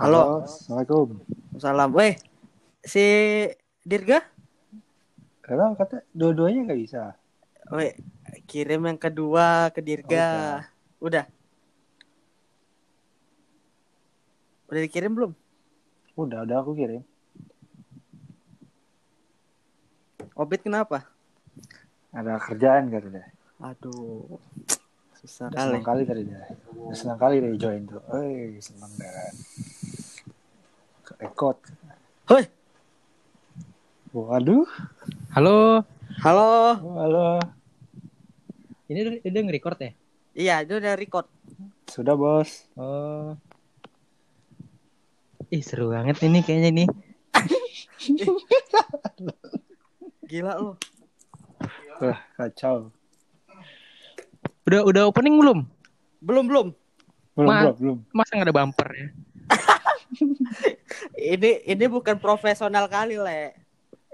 Halo. Assalamualaikum. Salam. Weh, si Dirga? Kenapa kata dua-duanya nggak bisa? Weh, kirim yang kedua ke Dirga. Udah. Udah dikirim belum? Udah, udah aku kirim. Obit kenapa? Ada kerjaan deh. Aduh. Susah Udah kali. senang kali tadi deh. Udah senang kali deh join tuh. Eh, senang dan rekod. Hoi. Waduh. Halo, Halo. Oh, halo. ini udah, udah nge-record ya? Iya, itu udah record. Sudah bos. Oh. Ih, seru banget ini kayaknya nih. Gila lu. Wah, kacau. Udah udah opening belum? Belum, belum. Belum, Ma- belum, belum. Masa nggak ada bumper ya? Ini ini bukan profesional kali, Le.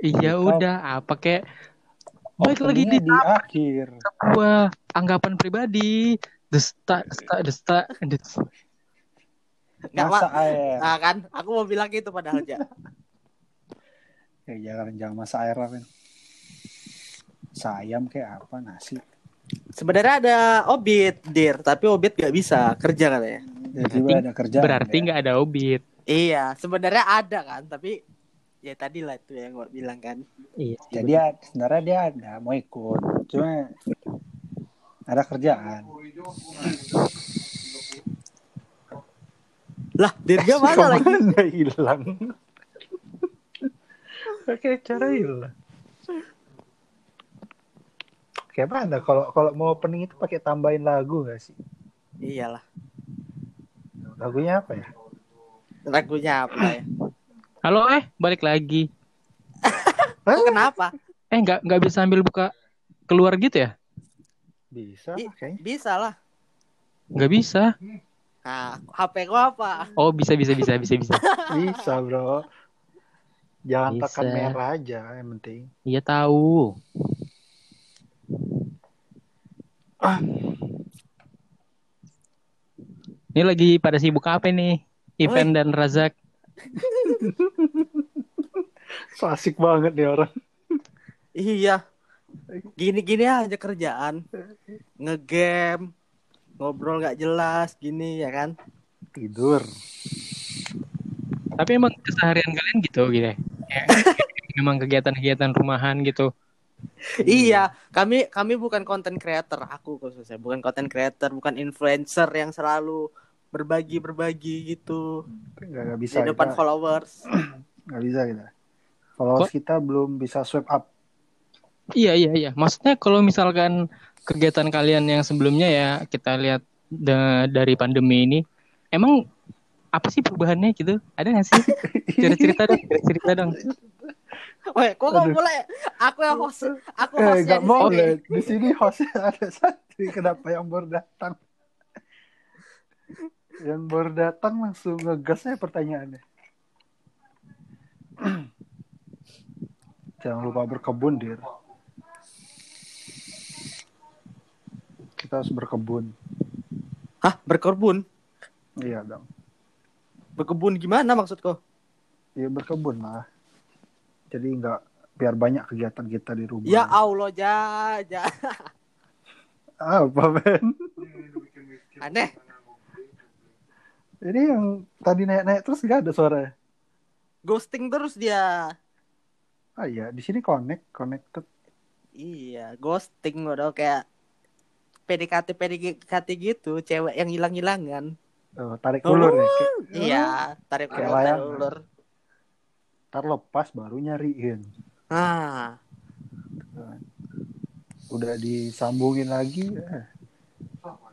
Iya udah, apa kayak Baik lagi di di akhir. gua anggapan pribadi. Desta, desta, desta, desta. Nggak, Masa air. Nah, kan aku mau bilang gitu padahal aja. Ya, jangan jangan masa air lah. Sayam kayak apa nasi. Sebenarnya ada Obit, Dir, tapi Obit gak bisa kerja katanya. Jadi Berarti- ada kerjaan. Berarti ya. nggak ada obit. Iya, sebenarnya ada kan, tapi ya tadi lah itu yang gue bilang kan. Iya. Jadi ya, sebenarnya dia ada mau ikut, cuma ada kerjaan. Lah, Dirga mana lagi? Hilang? Pakai cara hilang. Kayak mana? Kalau kalau mau opening itu pakai tambahin lagu gak sih? Iyalah, Lagunya apa ya? lagunya apa ya? Halo eh, balik lagi. Kenapa? Eh nggak nggak bisa ambil buka keluar gitu ya? Bisa, I- kayaknya. Bisa lah. Nggak bisa. Nah, HP gua apa? Oh bisa bisa bisa bisa bisa. Bisa, bro. Jangan Bisa. tekan merah aja yang penting. Iya tahu. Ini lagi pada sibuk apa nih? Ivan dan Razak. So asik banget nih orang. Iya. Gini-gini aja kerjaan. Ngegame, ngobrol gak jelas gini ya kan. Tidur. Tapi emang keseharian kalian gitu gitu ya? Memang kegiatan-kegiatan rumahan gitu. Iya, kami kami bukan content creator, aku khususnya bukan content creator, bukan influencer yang selalu berbagi-berbagi gitu Nggak, nggak bisa di depan kita. followers. Nggak bisa kita. Followers kita belum bisa swipe up. Iya iya iya. Maksudnya kalau misalkan kegiatan kalian yang sebelumnya ya kita lihat da- dari pandemi ini, emang apa sih perubahannya gitu? Ada nggak sih? Cerita-cerita dong, cerita dong. Weh, kok nggak boleh? Aku yang host, aku Eh, hostnya nggak di mau sini. deh. Di sini hostnya ada satu. Kenapa yang baru datang? Yang baru datang langsung ngegas aja pertanyaannya. Jangan lupa berkebun, Dir. Kita harus berkebun. Hah, berkebun? Iya dong. Berkebun gimana maksudku? Iya berkebun lah. Jadi nggak biar banyak kegiatan kita di rumah. Ya Allah, ja, ja. Apa, Ben? Aneh. Ini yang tadi naik-naik terus nggak ada suaranya. Ghosting terus dia. Ah iya, di sini connect, connected. Iya, ghosting udah kayak PDKT PDKT gitu, cewek yang hilang-hilangan. Oh, tarik ulur nih. Kayak, Iya, tarik ulur, tarik ulur. Ntar lepas baru nyariin. Ah, Udah disambungin lagi, eh,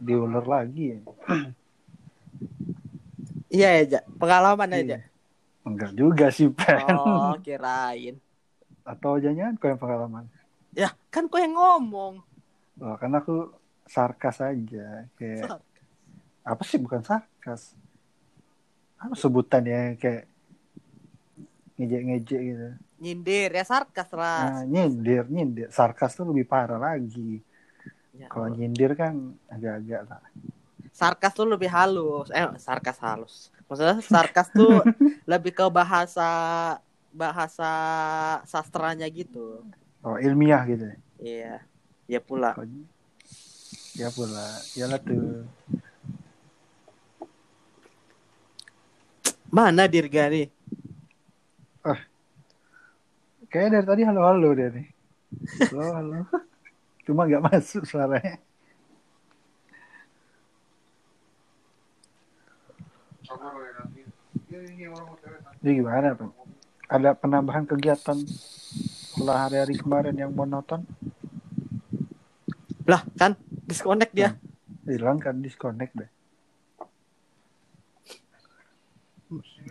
diulur lagi. iya ya, Ja. Pengalaman Iya. aja. Enggak juga sih, Ben. Oh, kirain. Atau jangan kau yang pengalaman. Ya, kan kau yang ngomong. Oh, karena aku sarkas aja. Kayak, apa sih bukan sarkas? Apa sebutannya kayak ngejek-ngejek gitu. Nyindir ya sarkas lah. Nah, nyindir, nyindir. Sarkas tuh lebih parah lagi. Ya Kalau nyindir kan agak-agak lah. sarkas tuh lebih halus. Eh, sarkas halus. Maksudnya sarkas tuh lebih ke bahasa bahasa sastranya gitu. Oh, ilmiah gitu. ya? Iya. Ya pula. Ya pula. Yalah tuh. Mana Dirga nih? Kayaknya dari tadi halo-halo dia nih. Halo, halo. Cuma nggak masuk suaranya. Jadi gimana, Pak? Ada penambahan kegiatan setelah hari-hari kemarin yang monoton? Lah, kan disconnect dia. Hilang kan disconnect deh.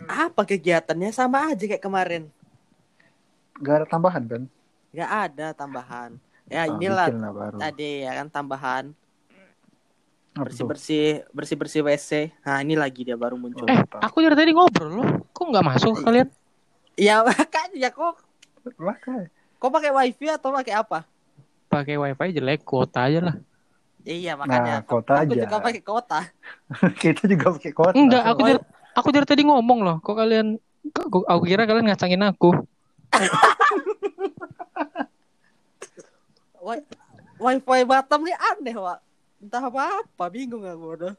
Apa kegiatannya sama aja kayak kemarin. Gak ada tambahan kan? Gak ada tambahan. Ya Ah, inilah tadi ya kan tambahan bersih bersih bersih bersih WC. Nah ini lagi dia baru muncul. Eh, aku dari tadi ngobrol loh. Kok nggak masuk kalian? Ya makanya kok Makanya. kok pakai wifi atau pakai apa? Pakai wifi jelek, kuota aja lah. Iya makanya. Nah, kota aku aja. juga pakai kota. Kita juga pakai kota. Enggak, aku dari, aku dari tadi ngomong loh. Kok kalian aku, aku kira kalian ngacangin aku. Wi- wifi Batam nih aneh Wak. Entah apa apa bingung aku udah.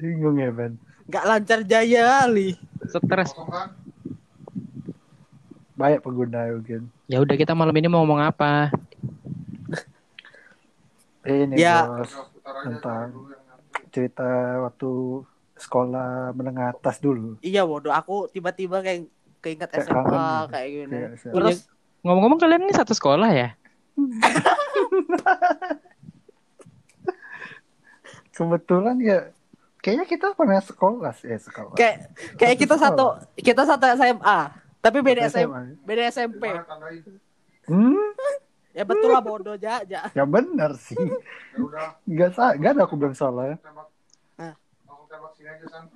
Bingung ya, Ben. Nggak lancar jaya kali. Stres. Banyak pengguna mungkin. Ya udah kita malam ini mau ngomong apa? Ini Ya. bos tentang cerita waktu sekolah menengah atas dulu. Iya bodoh aku tiba-tiba kayak keinget Kayak SMA kangen. kayak gini. Kayak SMA. Terus Ngomong-ngomong kalian ini satu sekolah ya? Kebetulan ya kayaknya kita pernah sekolah sih, eh, sekolah. kayak kayak kita Satu satu kita satu SMA tapi beda SMP SMA. beda SMP Hmm, ya betul lah bodoh aja aja ya benar sih. Enggak salah, enggak ada aku bilang salah. Ah.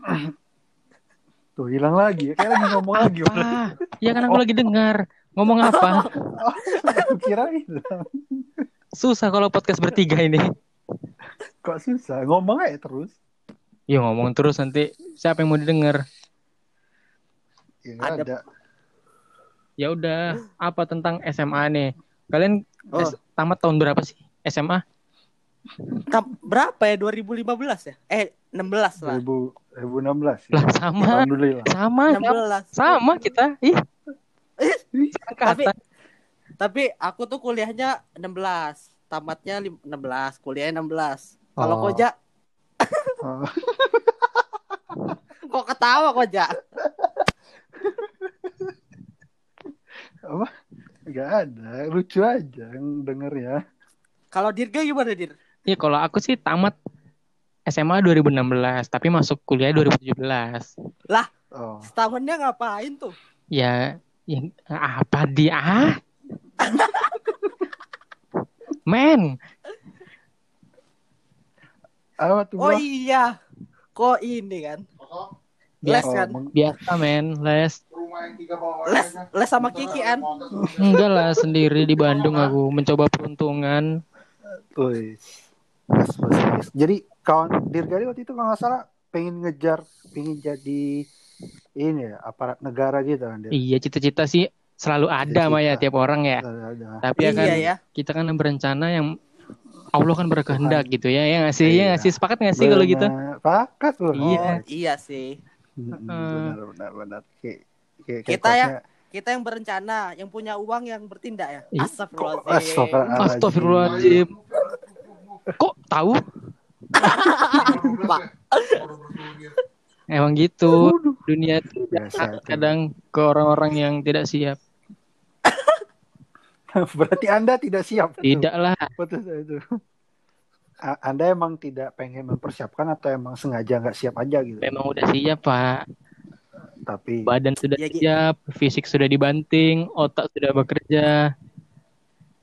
Tuh hilang lagi, kayak lagi ngomong lagi. Ah, ya kan aku lagi dengar. Ngomong apa? Aku kira hilang. Susah kalau podcast bertiga ini. Kok susah? Ngomong aja terus. Ya ngomong terus nanti siapa yang mau didengar? Ya Ada- ada. Ya udah, apa tentang SMA nih? Kalian Oh. Tamat tahun berapa sih? SMA? Berapa ya 2015 ya eh 16 lah 2000, 2016 ya. Lah sama, Alhamdulillah. sama, sama, 16 sama kita. Ih, tapi tapi aku tuh kuliahnya 16 tamatnya lim- 16 kuliahnya 16 kalau Oh. koja Oh, kok ketawa koja apa? Enggak ada. Lucu aja yang denger ya. kalau Dirga gimana Dir Iya, kalau aku sih tamat SMA 2016, tapi masuk kuliah 2017. Oh. setahunnya ngapain tuh Ya, ya apa dia? Ah? Men, Apa tuh? oh iya kok ini kan les Oh, kan biasa men, les. les les sama Kiki kan Enggak lah, sendiri di Bandung aku mencoba peruntungan. Wih. Jadi kawan Dirgali waktu itu kalau nggak salah pengen ngejar, pengen jadi ini ya aparat negara gitu kan dia. Iya, cita-cita sih selalu ada Cita-cita. Maya tiap orang ya. Ada. Tapi ya kan iya ya kita kan berencana yang Allah kan berkehendak gitu ya. Ya nggak sih? Ya nggak Iya. sih? Sepakat nggak sih kalau gitu? Benar. Pakat loh. Iya. oh iya sih Hmm. Benar, benar, benar. Kayak, kayak, kayak Kita ya, quote-nya, kita yang berencana yang punya uang yang bertindak ya Iya. Astagfirullahaladzim Astagfirullahaladzim. Kok tahu? Pak. Emang gitu. Dunia tuh Biasa, jahat kadang ke orang-orang yang tidak siap. Berarti Anda tidak siap. Tidak lah. Betul itu. Anda emang tidak pengen mempersiapkan atau emang sengaja nggak siap aja gitu. Memang udah siap Pak. Tapi Badan sudah Ya, siap, fisik sudah dibanting, otak sudah bekerja.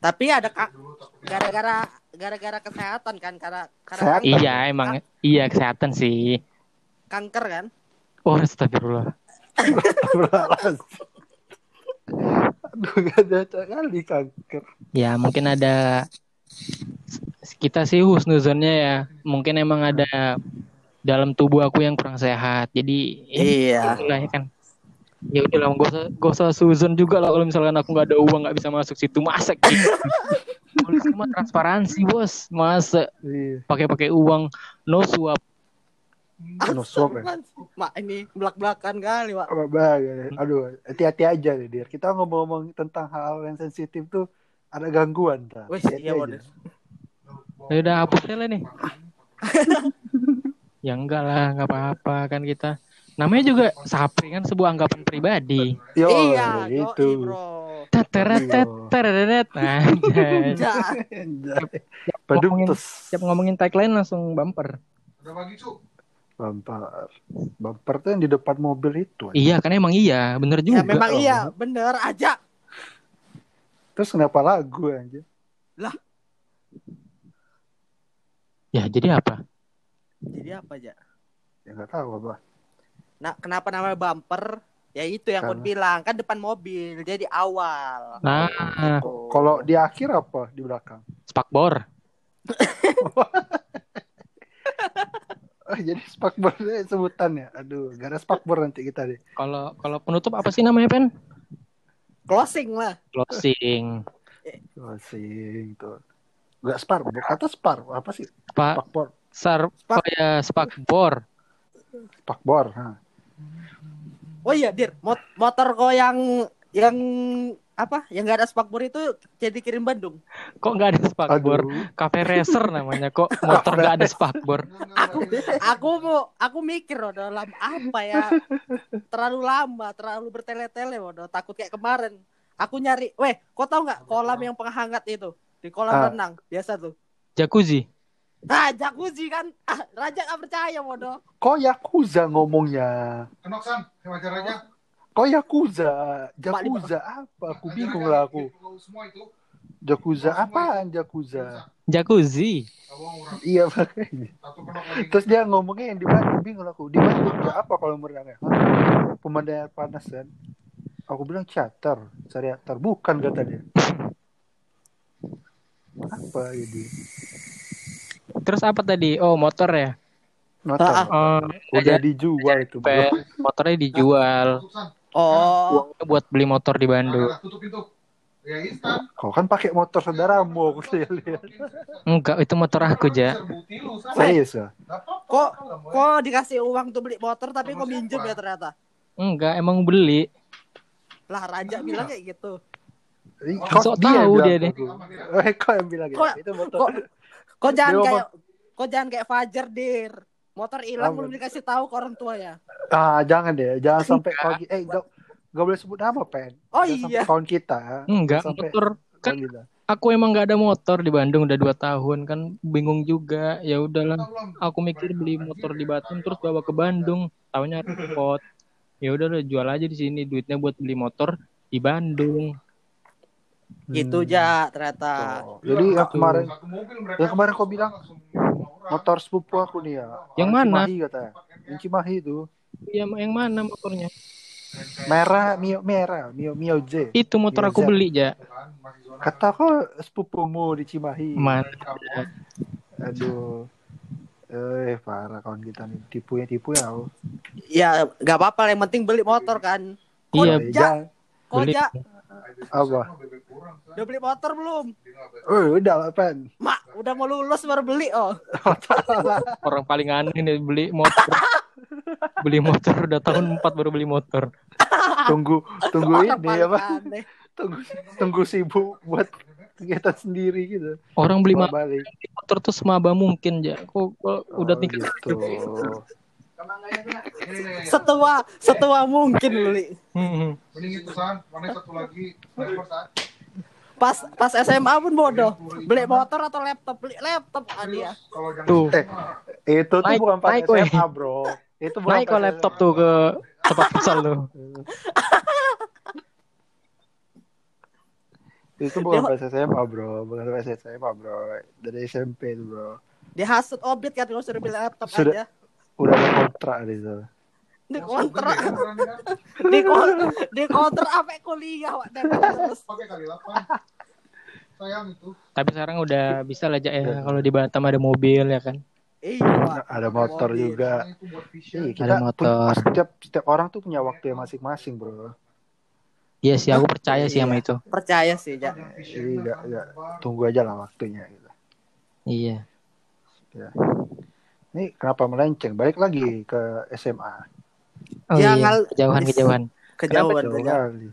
Tapi ada ka- gara-gara gara-gara kesehatan kan karena karena kanker, Iya emang, iya kesehatan sih. kanker kan Oh astagfirullah. Aduh gak ada kali kanker. Ya mungkin ada kita sih husnuzonnya ya. Mungkin emang ada dalam tubuh aku yang kurang sehat. Jadi Iya. itulah ya kan. Ya udahlah, gak usah, gak usah suzon juga lah kalau misalkan aku nggak ada uang nggak bisa masuk situ masa gitu. Polisi mah transparansi bos, masa Iya. pakai-pakai uang no suap. No swap ya. Mak ini belak-belakan kali, Pak. Apa bahaya. Aduh, hati-hati aja nih, Dir. Kita ngomong-ngomong tentang hal yang sensitif tuh ada gangguan. Wih, Hati-hati iya, aja. Ya udah hapus aja lah nih. ya enggak lah, nggak apa-apa kan kita. Namanya juga sapri kan sebuah anggapan pribadi. Yo, iya, gitu. yoi, bro. Teteret teteret anjay. Ja. Badum Ngomongin-. Siap ngomongin tagline langsung bumper. Bumper. Bumper tuh yang di depan mobil itu. ya. Iya, kan emang iya, bener juga. Ya memang Oh. iya, bener aja. Terus kenapa lagu aja? Ya, jadi apa? Jadi apa aja? Ya nggak tahu apa. Nah, kenapa namanya bumper? Ya itu yang aku bilang, kan depan mobil, jadi awal. Nah, Oh. Kalau di akhir apa di belakang? spakbor. Oh, jadi spakbor itu sebutannya. Aduh, gak ada spakbor nanti kita deh. Kalau kalau penutup apa sih namanya, Pen? closing lah. Closing. Closing tuh. Gak spar, kata spar apa sih? Pak Spakbor. Sar Spak- oh ya spakbor. Spakbor. Nah. Oh iya, Dir, mot- motor kok yang yang apa? Yang nggak ada spakbor itu jadi kirim Bandung. Kok nggak ada spakbor? Cafe racer namanya. Kok motor nggak ada spakbor? Aku aku mau aku mikir loh dalam apa ya? Terlalu lama, terlalu bertele-tele waduh, takut kayak kemarin. Aku nyari, weh, kau tahu nggak kolam yang penghangat itu di kolam Ah. renang biasa tuh. Jacuzzi. Ah, jacuzzi kan. Ah, Raja gak percaya bodoh. Kok Yakuza ngomongnya? Kenoksan, wajar aja. Kok Yakuza? Yakuza apa? Aku bingung lah aku. Semua itu. Yakuza apaan? Jacuzzi. Abang orang Iya makanya. Terus dia ngomongnya yang di Bandung bingung aku. Di Bandung ya apa kalau merenangnya? Hah? Pemandangan panas kan? Aku bilang charter, charter. Bukan kata dia. Apa ini? Terus apa tadi? Oh motor ya. Motor. Ah, Oh, Udah aja dijual itu bro. Motornya dijual. Oh, Uangnya buat beli motor di Bandung. Nah, tutup pintu. Ya instan. Kau kan pakai motor saudaramu aku saya lihat. Enggak, itu motor aku ja. Serbuti lu, San. Serius ya? Kok kok dikasih uang tuh beli motor tapi kok minjem ya ternyata. Enggak, emang beli. Lah Raja bilang kayak gitu. Ih, Sok dia tahu bilang dia deh. aku. Eh, kok yang bilang Kok- gitu? Itu motor. Kok kok jangan kayak kok jangan kayak Fajar, Dir. Motor hilang belum dikasih tahu ke orang tua ya. Ah, jangan deh. Jangan sampai kita. Eh, gak, gak boleh sebut nama, Pen. Oh Jangan sampai iya. kawan kita. Enggak, Sampai- motor kan aku emang nggak ada motor di Bandung udah dua tahun kan bingung juga ya udahlah aku mikir beli motor di Batam terus bawa ke Bandung tahunya repot ya udah lah, jual aja di sini duitnya buat beli motor di Bandung Gitu Hmm. ja ternyata. Oh, Jadi yang kemarin yang kemarin kau bilang motor sepupu aku nih ya. Yang mana? Cimahi katanya. Yang Cimahi itu. ya yang mana motornya Merah, Mio merah, Mio Mio J. itu motor Iya, aku Zat. beli ja. Kata kau sepupumu di Cimahi. mana Aduh. Eh, parah kawan kita nih. Tipunya tipu ya. aku. Ya nggak apa-apa yang penting beli motor kan. Kok Iya, Ja, jangan. kok beli Ja, Apa? Udah beli motor belum? Oh, udah lah, Pen. Mak, udah mau lulus baru beli oh. orang paling aneh nih beli motor beli motor udah tahun 4 baru beli motor Tunggu, tunggu Orang ini apa? aneh. Tunggu, tunggu sibuk buat kegiatan sendiri gitu. orang beli motor tuh semaba mungkin ja kok, kok udah Oh, tingkat gitu. Ini. Setua, setua mungkin beli. Hmm. Mending itu San, mana satu lagi sniper San. Pas pas SMA pun bodoh. Beli motor atau laptop? Beli laptop kalau jangan Tuh. Eh, Itu tuh Naik- bukan pas naik, weh. SMA, bro. Itu bukan naik kok laptop SMA. tuh ke tempat futsal tuh Itu bukan pas SMA, bro. Bukan pas SMA, bro. Dari SMP itu, bro. Dia hasut obit kan kalau suruh beli laptop Sudah. aja. Udah ada kontrak di sana. Di Masuk kontrak, kan? di kontrak, di kontrak apa kuliah Wak, dan lulus. Pakai kali 8. Sayang itu. tapi sekarang udah bisa lah ya kalau di Batam ada mobil ya kan Iya, ada motor Mobil. juga. Iya, kita Ada motor. setiap setiap orang tuh punya waktu yang masing-masing bro Iya sih, aku percaya sih sama Iya. itu. Percaya sih, Jadi nggak kan, tunggu aja lah waktunya gitu. Iya. Ini kenapa melenceng? Balik lagi ke SMA. Oh Jangan- iya. Kejauhan, Jauh kejauhan. kali.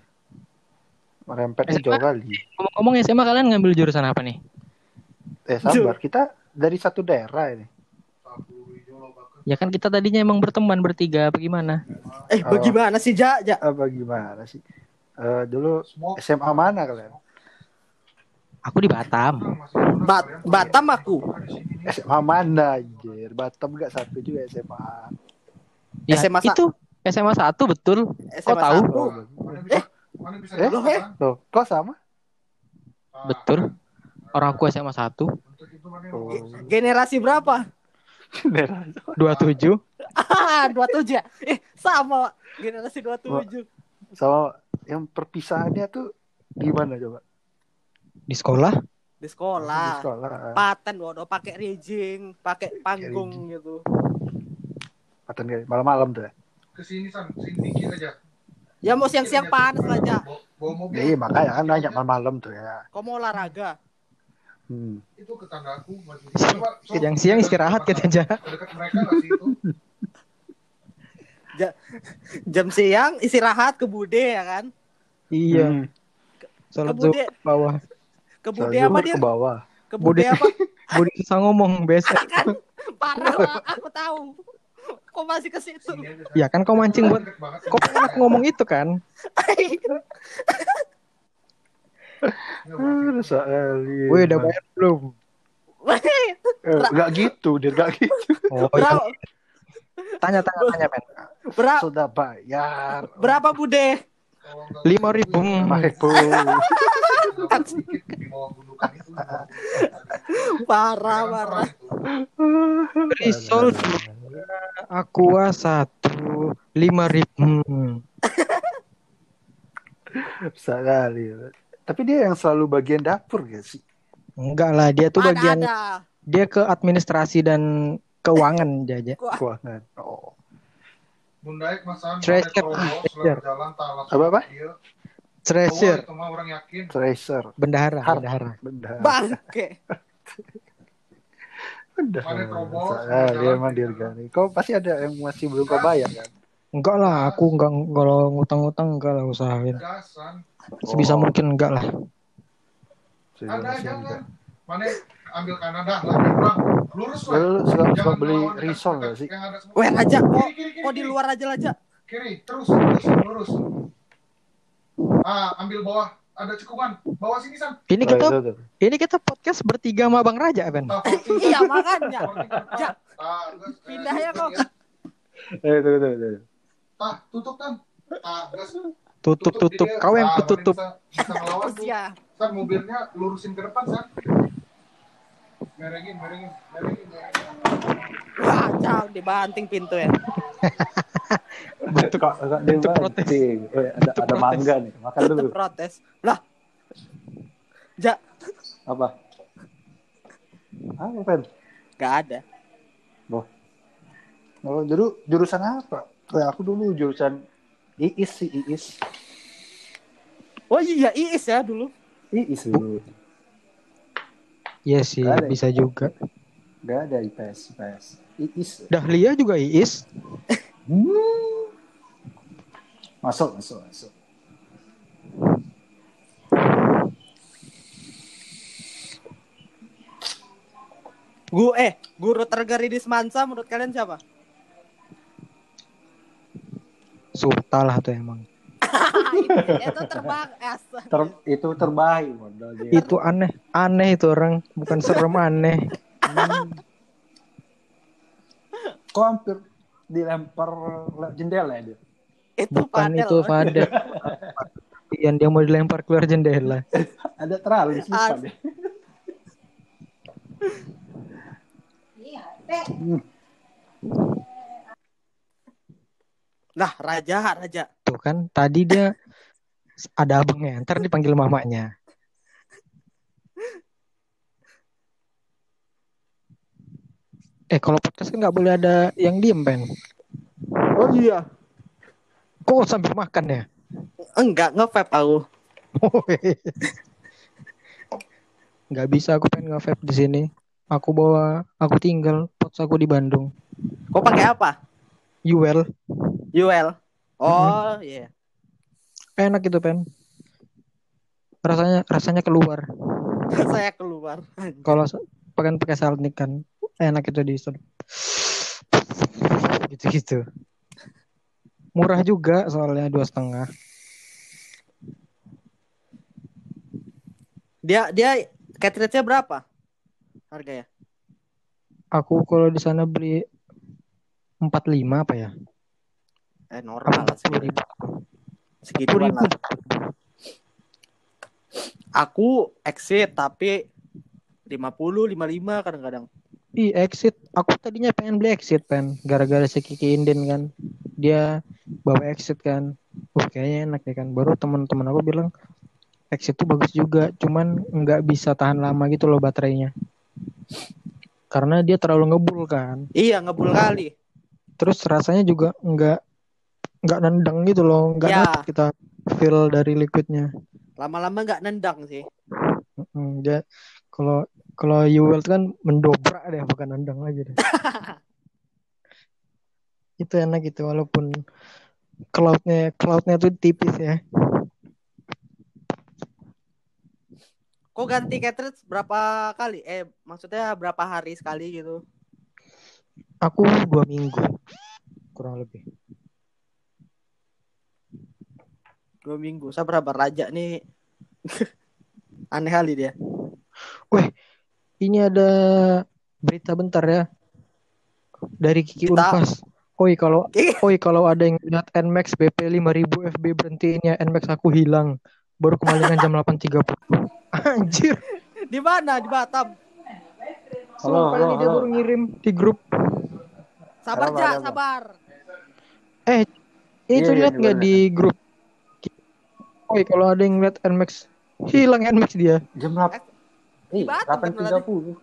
Merempetnya SMA? jauh kali. Ngomong-ngomong SMA kalian ngambil jurusan apa nih? Eh sabar, kita dari satu daerah ini. Ya kan kita tadinya emang berteman bertiga, apa gimana? Eh, Oh. bagaimana sih, Ja? Ja? Apa gimana sih? Eh, dulu. SMA mana kalian? Aku di Batam. Kalian Batam aku. SMA mana anjir? Batam gak satu juga SMA. Ya, SMA sa- itu SMA 1 betul. SMA tahu? satu. Oh, Mana bisa, mana bisa Eh? jawab, Eh? Loh, kok sama? Betul. Orang aku SMA 1, untuk itu mana yang Oh. Generasi berapa? Daerah. 27 Ah, 27 ya? Eh, sama. Generasi 27. Sama yang perpisahannya tuh gimana coba? Di sekolah. Di Di sekolah. sekolah. Paten, waduh, pakai rigging, pakai panggung gitu. Paten kali. Malam-malam tuh ya. Ke sini san, sini dikit aja. Ya mau siang-siang panas lah, Ja. Bawa- Bawa mobil. Iya, makanya kan nanya malam-malam tuh ya. Kau mau olahraga? Hmm. Itu ke tanggaku. maju. Coba, so, Siang-siang istirahat katanya. Dekat mereka itu? Jam siang istirahat ke bude ya kan? Iya, Hmm. sholat Ke bude, bawah. Ke bude Soalnya apa ke dia? bawah. Ke bude apa? Budi susah ngomong biasa. Parah lah, aku tahu. Kok masih ke situ? Ya kan kau mancing buat kau aku ngomong itu kan? Wih, udah bayar belum? Eh, Nggak gitu, dia nggak gitu. Oh, Berapa, iya. Tanya, tanya, tanya, Ben. berapa, Sudah bayar. berapa bude? Lima ribu. Gundukan itu. Parah, parah. Risol Aqua satu lima ribu. Sekali. Tapi dia yang selalu bagian dapur gak sih? Enggak lah, dia tuh Mana bagian ada? dia ke administrasi dan keuangan aja. Keuangan. Oh. Mundaik masan, Treasure. Treasure. Probo, Treasure. jalan Apa, apa? Iya. Treasure, Oh, mah orang yakin. Tracer. bendahara, Har- bendahara. Benda. Bangke. Benda. Mana terobos, Sekali jalan. emang dirgani. Kau pasti ada yang masih belum kau bayar kan? Enggak lah, aku enggak kalau ngutang-ngutang enggak lah usahain. Sebisa Oh. mungkin enggak lah. Ada jangan. Mana ambil Kanada lagi pulang. Lurus lah. Lalu suka, suka Jangan beli dekat- risol dekat gak sih? Weh, Raja, kok, kok di luar aja Raja? Kiri, terus, terus, lurus. Ah, ambil bawah. Ada cekungan. Bawah sini, San. Ini Oh, kita itu, itu. ini kita podcast bertiga sama Bang Raja, Ben. Ah. Iya, makanya. Ja, Ah, pindah ya, kok. Eh, itu, itu, itu. Tah, tutup, Tan. Ah, gas. Tutup tutup. Kau yang ah, ketutup. Bisa, bisa ngelawan tuh. Iya. San, mobilnya lurusin ke depan, San. Merengin, merengin, merengin, merengin. Wah, jauh dibanting pintu ya. Bentuk, kok, bentuk protes. banting. Eh, ada, Bentuk ada protes. mangga nih. Makan dulu. Protes. Lah. Ja, Apa? Apa, Pen? gak ada. Oh, dulu jurusan apa? Eh, aku dulu jurusan IIS sih, IIS. Oh iya, Iis ya dulu. IIS dulu. Iya sih, Ada ya? bisa juga. Gak ada IPS, IPS. IIS. Dahlia juga Iis. Hmm. Masuk, masuk, masuk. Gu eh, guru tergari di Semansa menurut kalian siapa? Sulta lah tuh emang. Itu terbang es. Ter, itu terbaik modal dia. Itu aneh, aneh itu orang, bukan serem aneh. Hmm. Kok hampir dilempar lewat jendela ya dia? Itu Bukan padel. itu Fadel. Yang dia mau dilempar keluar jendela. Ada teralis lupa As- deh. Nah, raja, raja. Tuh kan, tadi dia ada abangnya, ntar dipanggil mamanya. Eh kalau podcast kan nggak boleh ada yang diem pen. Oh iya. Kok sambil makan ya? Enggak, nge-vape aku. Nggak bisa aku pengen nge-vape di sini. Aku bawa, aku tinggal, pots aku di Bandung. Kau pakai apa? Yuel, UL. Oh, iya. enak itu pen. Rasanya rasanya keluar. Saya keluar. Kalau pakai pakai salnik kan enak itu di gitu-gitu. Murah juga soalnya dua setengah. Dia dia cartridge-nya berapa? Harganya? Aku kalau di sana beli 45 apa ya? Eh normal lah Sepuluh segitu. ribu. Segituan lah. Aku exit tapi 50 55 kadang-kadang. Ih, exit. Aku tadinya pengen beli exit, pen. Gara-gara si Kiki Inden kan. Dia bawa exit kan. Uh, kayaknya enak ya kan. Baru teman-teman aku bilang exit tuh bagus juga. Cuman nggak bisa tahan lama gitu loh baterainya. Karena dia terlalu ngebul kan. Iya, ngebul kali. Terus rasanya juga nggak nggak nendang gitu loh. Nggak Ya. kita feel dari liquidnya. Lama-lama nggak nendang sih. Mm, dia kalau kalau Yuwell tuh kan mendobrak deh bukan nendang aja deh. itu enak gitu walaupun cloudnya cloudnya tuh tipis ya. Kok ganti cartridge berapa kali? Eh, maksudnya berapa hari sekali gitu? Aku dua minggu kurang lebih. Dua minggu. Saya berapa raja nih? Aneh kali dia. Ini ada berita bentar ya dari Kiki Kita- Unpas. Oi kalau oi kalau ada yang lihat Nmax BP 5000 FB berhentiinnya Nmax aku hilang. Baru kemalingan jam 8.30. Anjir. Di mana? Di Batam. Halo, halo, ini dia halo. baru ngirim di grup. Sabar, Ja, sabar. sabar. Eh, itu Iya, iya, lihat nggak di grup? Oi, kalau ada yang lihat Nmax, hilang Nmax dia. Jam 8. Di Eh, Batam kan 8.30.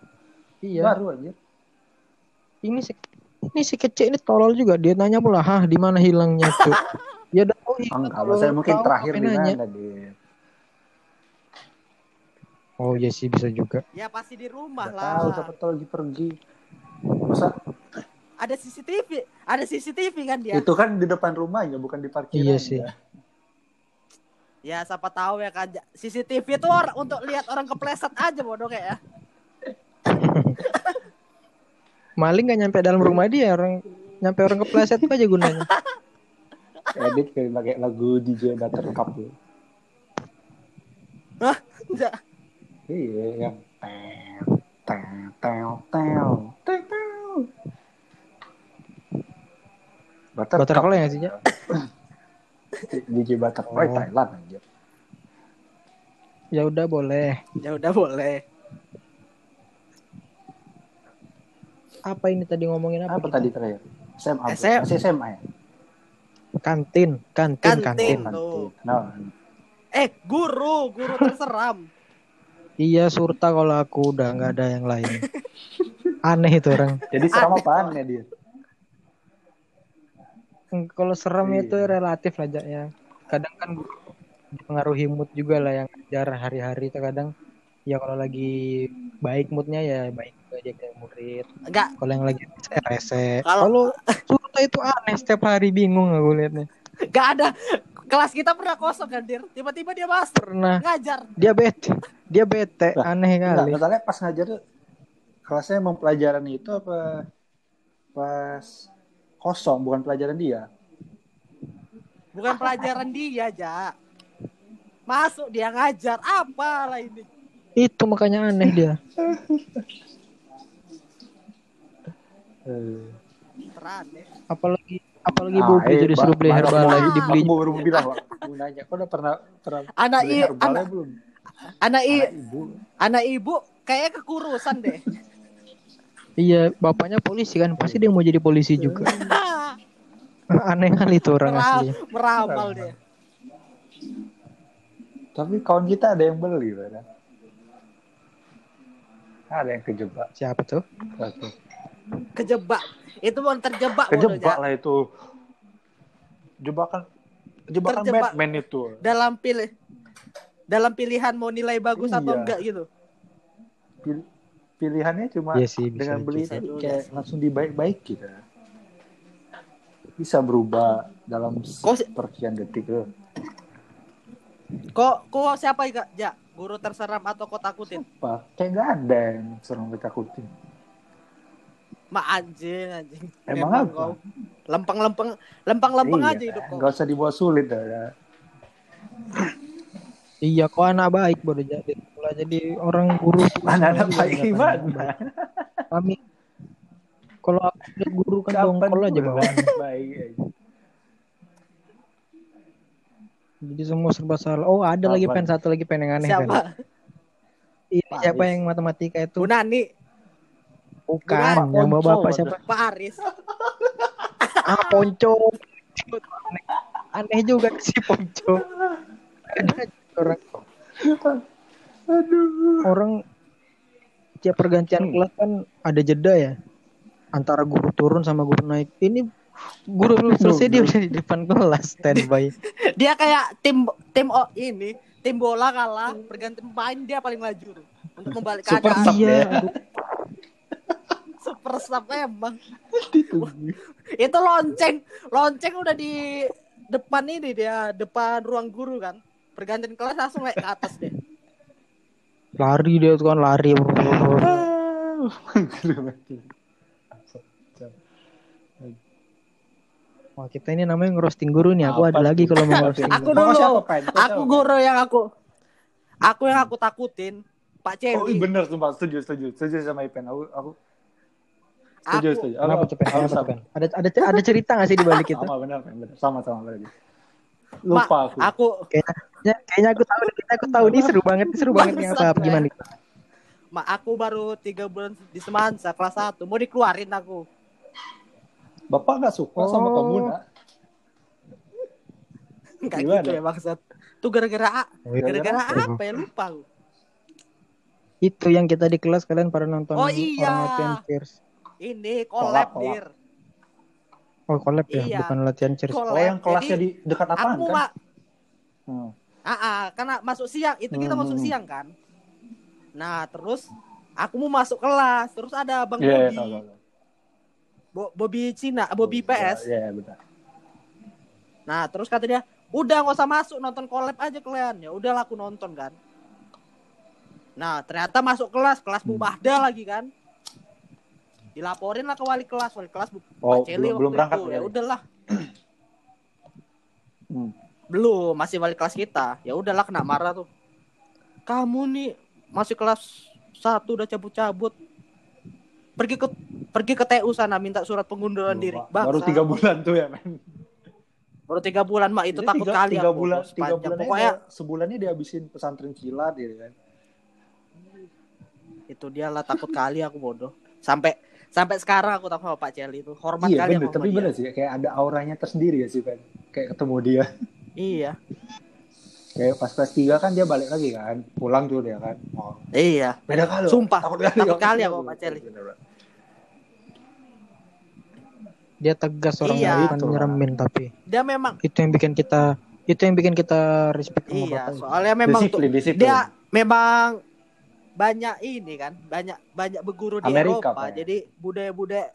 Iya. Baru aja. Ini si ini si kecil ini tolol juga. Dia nanya pula, "Hah, di mana hilangnya, tuh?" ya udah tahu hilang. Enggak, kalau saya mungkin terakhir di nanya? mana, Dir? Oh, iya sih bisa juga. Ya pasti di rumah Nggak lah. tahu siapa tahu lagi pergi. Masa Ada CCTV, ada CCTV kan dia. itu kan di depan rumahnya bukan di parkiran. Iya sih. Ya siapa tahu ya kan. CCTV itu or- untuk lihat orang kepleset aja bodoh kayak ya. Maling nggak nyampe dalam rumah dia, orang nyampe orang kepleset apa aja gunanya. Edit kayak pakai lagu DJ Buttercup ya. Ja. Iya, yang tel tel tel tel tel tel. Buttercup. Buttercup ya sih, DJ Buttercup Oh. Thailand aja. Ya udah boleh. Ya udah boleh. Apa ini tadi ngomongin apa? Apa kita? tadi terakhir? SMA. SM. Masih SMA ya? Kantin, kantin, Kantin. kantin. Tuh. Nah, Eh, guru, guru terseram. Iya, surta kalau aku udah nggak ada yang lain. Aneh itu orang. jadi seram apaan ya dia? Kalau serem Iya. itu relatif lah Jak, ya. Kadang kan pengaruhi mood juga lah yang ngajar hari-hari itu kadang ya kalau lagi baik moodnya ya baik aja kayak murid. Enggak, Kalau yang lagi rese. Kalau- surta itu aneh setiap hari bingung aku liatnya. enggak ada. Kelas kita pernah kosong kan, Dir. Tiba-tiba dia masuk Pernah ngajar. dia bete, dia bete, aneh Enggak, kali. katanya pas ngajar tuh kelasnya emang pelajaran itu apa pas kosong bukan pelajaran dia. Bukan pelajaran dia, Ja. Masuk dia ngajar apa lah ini. Itu makanya aneh dia. Eh. Terane. Apalagi apalagi Ah, Bobi eh, itu disuruh ba- beli ba- herbal ba- lagi Aku dibeli. baru mau bilang, Pak. Aku nanya, kau udah pernah pernah Anak beli i, herbalnya anak, belum? anak i, Anak ibu. anak ibu kayaknya kekurusan deh. Iya, bapaknya polisi kan, pasti dia mau jadi polisi juga. Aneh kali tuh orang Mera- asli. meramal dia. Tapi kawan kita ada yang beli, Pak. Ada yang kejebak. Siapa tuh? Satu. kejebak itu mau terjebak Kejebak lah itu. Jebakan jebakan Terjebak. Batman itu. dalam pilih dalam pilihan mau nilai bagus atau Iya. enggak gitu Pil- Pilihannya cuma Iya sih, bisa dengan beli itu kayak langsung dibaik-baik gitu. Bisa berubah dalam Kok sepersekian detik loh. kok kok siapa ya ja guru terseram atau kau takutin Apa? Kayak gak ada yang serem ditakutin. mak anjing anjing Emang Memang apa? kau lempeng-lempeng lempeng-lempeng Iya, aja hidup kau Gak usah dibuat sulit dah. ya. Iya, kok anak baik baru jadi mulai jadi orang guru. Anak-anak Juga baik nggak gimana? Kami kalau aku lihat guru kan dongkol aja bawaan. anak baik. Jadi semua serba salah. Oh, ada lagi pen satu lagi pen yang aneh siapa pen. Pak siapa Aris. yang matematika itu? Bu Nani Bukan, Pak yang bawa bapak siapa? Pak Aris Ah, Ponco. Aneh, aneh juga si Ponco. Ada orang Aduh. orang tiap pergantian Hmm. kelas kan ada jeda ya antara guru turun sama guru naik. Ini guru belum selesai dia udah di depan kelas standby. dia kayak tim tim oh, ini tim bola kalah berganti pemain dia paling maju untuk membalik Super keadaan iya, ya. super sub emang itu lonceng lonceng udah di depan ini dia depan ruang guru kan pergantian kelas langsung naik ke atas deh lari dia tuh kan lari. Wah kita ini namanya ngerosting guru nih. Aku ada Apa lagi tuh? kalau mau ngerosting. Aku dulu. siapa, aku guru yang aku aku yang aku takutin Pak Pen? Oh, iya bener sumpah, setuju, setuju, setuju sama Ipen. Aku, aku setuju, aku setuju. Aku, Kenapa tuh Pen? aku Kenapa. Pen? Ada ada ada cerita gak sih di balik itu? Sama benar, benar. Sama, sama berarti. Lupa aku. aku Kayaknya, kayaknya aku tahu, kayaknya aku tahu nih seru banget, seru banget nih apa, gimana? Ma, aku baru tiga bulan di Semansa kelas 1 mau dikeluarin aku Bapak gak suka sama Oh. kamu, nak? Enggak gitu ya maksud Tuh gara-gara Oh, iya. gara-gara apa ya lupa aku. Itu yang kita di kelas kalian pada nonton Oh, iya. Ini Kolab, collab kolab. dir. Oh collab ya, Iya. bukan latihan Cheers. Collab. Oh, yang kelasnya Jadi, di dekat Aku apaan mau kan? ma- Hmm. ah, ah, karena masuk siang itu kita Hmm, masuk hmm. siang kan. Nah terus aku mau masuk kelas terus ada bang Iya, iya, Bobby, tahu, tahu, tahu. Bo- Bobby Cina, Bobby PS. Iya, iya, benar. Nah terus kata dia udah nggak usah masuk nonton collab aja kalian ya udahlah aku nonton kan. Nah ternyata masuk kelas kelas Hmm. Bubahda lagi kan. Dilaporin lah ke wali kelas wali kelas Bu- Oh, Pak Celi belum, belum waktu berangkat itu. ya? udahlah Hmm. belum masih wali kelas kita. Ya udahlah kena marah tuh. Kamu nih masih kelas satu udah cabut-cabut. Pergi ke pergi ke TU sana minta surat pengunduran diri. Baru- tiga bulan tuh ya, men. baru tiga bulan mak. Itu Jadi takut tiga, kali tiga aku. bulan, tiga bulan pokoknya sebulannya dihabisin pesantren kilat gitu kan. itu dia lah takut kali aku bodoh. Sampai sampai sekarang aku takut sama Pak Celi itu hormat Iya kali bener, tapi dia. bener sih kayak ada auranya tersendiri ya sih, Pen. Kayak ketemu dia. iya Kayak pas kelas 3 kan dia balik lagi kan, pulang tuh dia kan. Oh, iya beda kali. Sumpah, takut takut kali aku. aku sama Pak bener. Dia tegas orang Iya. Betul. nyeremin tapi dia memang itu yang bikin kita itu yang bikin kita respect sama iya bapak. soalnya memang tuh Disiplin, disiplin. dia memang banyak ini kan banyak banyak berguru di Amerika, Eropa Pak, ya? jadi budaya-budaya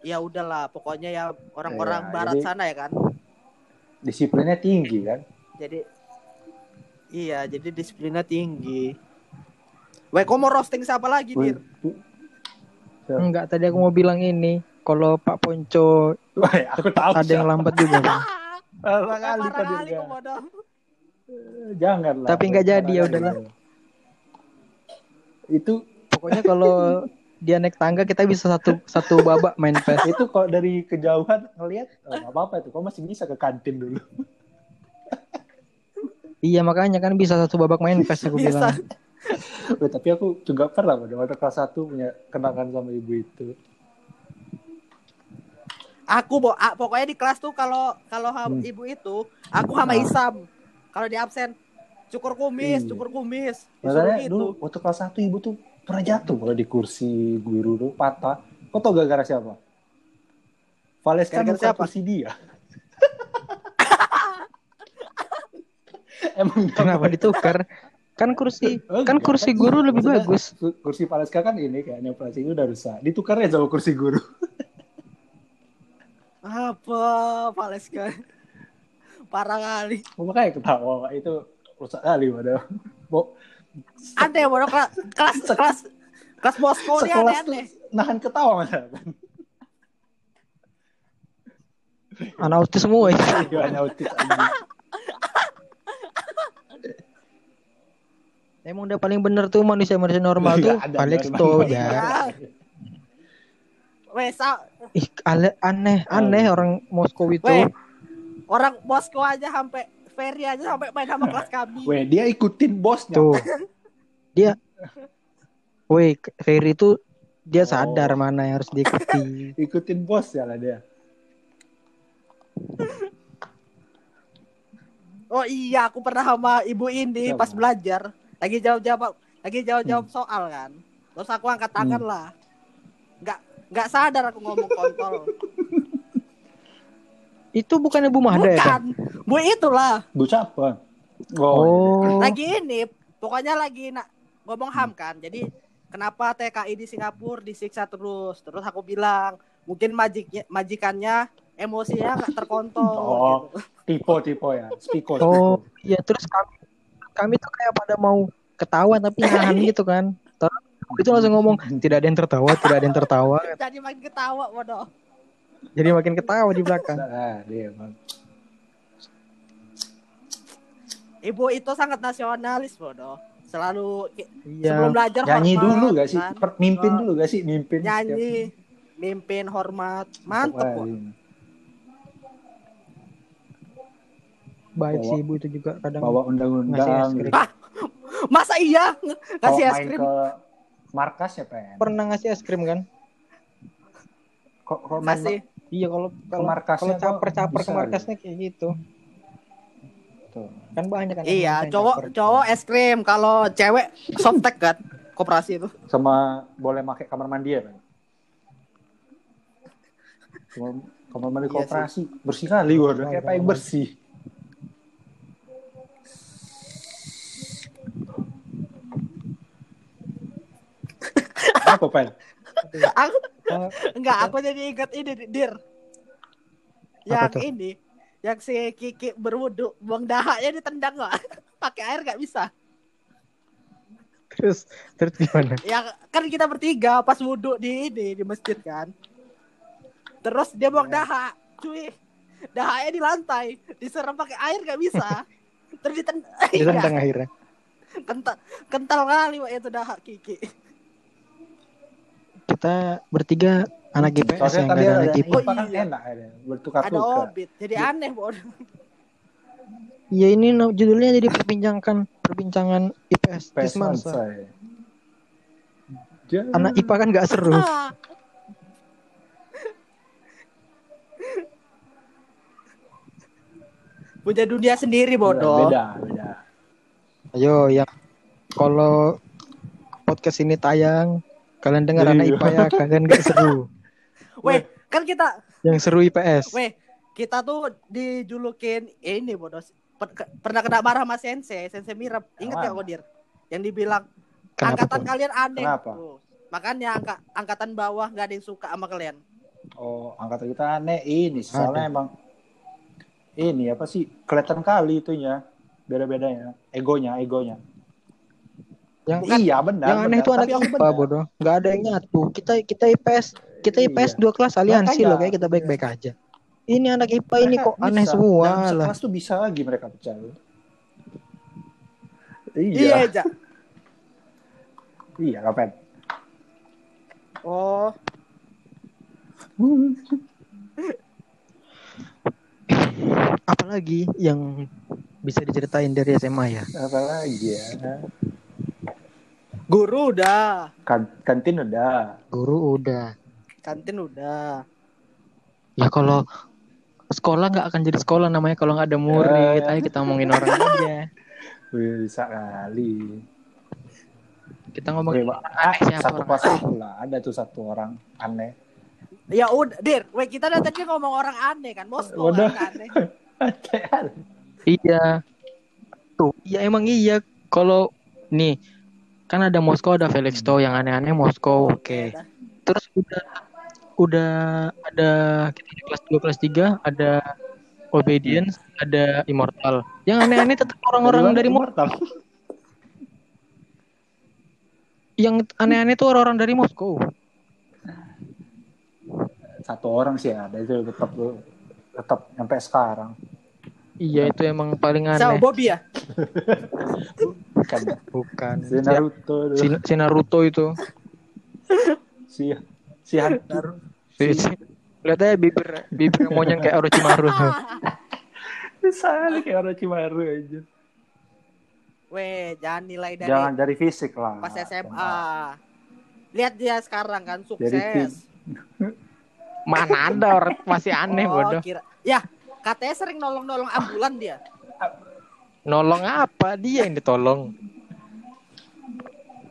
ya udahlah pokoknya ya orang-orang Iya, barat jadi- sana ya kan Disiplinnya tinggi kan. jadi iya jadi disiplinnya tinggi Weh, kau mau roasting siapa lagi, Dir? Enggak, tadi aku mau bilang ini. Kalau Pak Ponco Wah, ya, aku tahu. ada yang lambat juga. Bang. Parah kali tadi kali dia. kau bodoh. Jangan lah. Tapi nggak jadi, ya udahlah. Itu Pokoknya kalau dia naik tangga kita bisa satu satu babak main PES. itu kalau dari kejauhan ngelihat oh, nggak apa-apa itu. Kau masih bisa ke kantin dulu. Iya makanya kan bisa satu babak main PES aku bilang. Weh, tapi aku juga pernah pada waktu kelas 1 punya kenangan sama ibu itu. Aku bo pokoknya di kelas tuh kalau kalau Hmm. ibu itu aku sama Ah. Isam. Kalau di absen cukur kumis, Iya. cukur kumis. Makanya gitu. dulu waktu kelas 1 ibu tuh pernah jatuh kalau di kursi guru tuh patah. Kau tau gara-gara siapa? Valeska Gara-gara nuker siapa? kursi dia. Emang Kenapa ditukar? Kan kursi Oh, kan enggak, kursi kan guru lebih maksudnya bagus. ku- Kursi Valeska kan ini kayaknya operasi udah rusak. Ditukarnya sama kursi guru. Apa Valeska? Parah kali. Makanya ketawa Pak. itu rusak kali padahal. Bo, Aneh bodoh kelas kelas kelas kelas Moskow tuh nahan ketawa masa kan. Anak autis semua ya. Iya, hanya autis. Emang udah paling bener tuh manusia-manusia normal tuh Nggak ada, Alex ada. tuh Iya. ya. Weh, sa- Ih, aneh, aneh orang Moskow itu. Orang Moskow aja sampai Ferry aja sampai main sama kelas kami. Weh, dia ikutin bosnya. Tuh. Dia Woi, Ferry itu dia Oh. sadar mana yang harus diikuti. Ikutin bos ya lah dia. Oh iya, aku pernah sama ibu ini Sama. pas belajar. Lagi jawab-jawab, lagi jawab-jawab soal kan. Terus aku angkat tangan lah. Nggak nggak sadar aku ngomong kontol. itu bukan Ibu Mahda ya? Bukan. Bu itulah. Bu siapa? Oh, Oh. Lagi ini, pokoknya lagi nak ngomong ham kan. Jadi kenapa TKI di Singapura disiksa terus? Terus aku bilang, mungkin majiknya majikannya emosinya nggak terkontrol. Oh. gitu. tipe tipe ya. Spiko. Oh, spiko. iya terus kami kami tuh kayak pada mau ketawa tapi nahan gitu kan. Terus itu langsung ngomong tidak ada yang tertawa, tidak ada yang tertawa. Jadi makin ketawa, bodoh. Jadi makin ketawa di belakang. Nah, dia emang. Ibu itu sangat nasionalis, bodoh. Selalu Iya. sebelum belajar Nyanyi hormat, dulu gak sih? kan? Mimpin Oh. dulu gak sih? Mimpin. Nyanyi, mimpin, hormat. Mantep, kok. Baik Bawa- sih ibu itu juga kadang Bawa ngasih es undang-undang. krim. Ah, Masa iya kasih es krim? ke markas ya, Pen? Pernah ngasih es krim kan? Kok kok. Iya kalau kalau markasnya kalau caper-caper ke bisa markasnya kayak gitu. Tuh. Kan banyak kan. Iya, cowok cowok es krim. Kalau cewek softtek kan, koperasi itu. Sama boleh pakai kamar mandi ya, Pen? Kamar, kamar mandi Iya koperasi bersih kali gua udah kayak paling bersih. Apa, Pen? Aku enggak, aku jadi ingat ini, Dir. Yang ini, yang si Kiki berwudu, buang dahaknya ditendang nggak? Pakai air nggak bisa. terus terus gimana? Ya kan kita bertiga pas wudhu di ini di masjid kan. Terus dia buang dahak, cuy. Dahaknya di lantai, diserang pakai air nggak bisa. Terus ditendang. Ditendang akhirnya. kental, kental kali Wak, itu dahak Kiki. Kita bertiga anak IPS Soalnya yang tadi ada anak IPA. IPA kan iya. enak ya, Ada bertukar-tukar. obit, jadi aneh bodoh. Iya ini no- judulnya jadi perbincangan perbincangan IPS PS Tismansa. saya. Jangan. Anak IPA kan gak seru. Ah. Punya dunia sendiri bodoh. Beda, beda. Ayo yang kalau podcast ini tayang kalian dengar anak Iya. IPA ya kalian gak seru. Weh, kan kita, Yang seru IPS. weh, kita tuh dijulukin ini bodoh. Per- ke- pernah kena marah sama sensei, sensei Mirap. Ingat ya? Kodir? Yang dibilang Kenapa angkatan tuh? kalian aneh. Kenapa? Tuh. Makanya angka, angkatan bawah nggak ada yang suka sama kalian. Oh, angkatan kita aneh ini soalnya emang ini apa sih kelihatan kali itunya beda-bedanya egonya egonya Yang iya benar yang aneh benar. itu anak IPA benar. bodoh. Gak ada yang nyatu. Kita kita IPS kita IPS Iya. dua kelas aliansi Makanya. loh kayak kita baik-baik aja. Ini anak IPA ini Mereka kok aneh bisa. semua Dalam lah. sekelas tuh bisa lagi mereka pecah Iya, iya Ja. iya kapan Oh, Apalagi yang bisa diceritain dari SMA ya. apa lagi ya guru udah, kan kantin udah Guru udah. Kantin udah. Ya kalau sekolah nggak akan jadi sekolah namanya kalau nggak ada murid. Ya. Ayo kita ngomongin orang aja. Wih, bisa kali Kita ngomong Oke, Pak. aneh siapa satu orang pas aku lah. Ada tuh satu orang aneh. Ya udah, Dir. Weh, kita dari tadi ngomong orang aneh kan. Waduh. kan aneh. Iya. Tuh, iya emang iya. Kalau nih kan ada Moskow, ada Felix Tau yang aneh-aneh Moskow. Oke. Ya, dah. Terus udah udah ada kita di kelas 2 kelas 3 ada Obedience, ada Immortal. Yang aneh-aneh tetap orang-orang dari Mo- Mortal. yang aneh-aneh tuh orang-orang dari Moskow. Satu orang sih ada itu tetap tetap sampai sekarang. Iya itu emang paling aneh. Bobby ya? Bukan. Bukan. Si Naruto. Si, si Naruto itu. si si Haru. Si, si, lihat aja bibir bibir monyong kayak Orochimaru. Sama kayak Orochimaru aja. Weh, jangan nilai dari Jangan dari fisik lah. pas SMA. Lihat dia sekarang kan Dari sukses. Mana ada orang masih aneh Oh, bodoh. kira. Ya, katanya sering nolong-nolong ambulan dia. Nolong apa dia yang ditolong?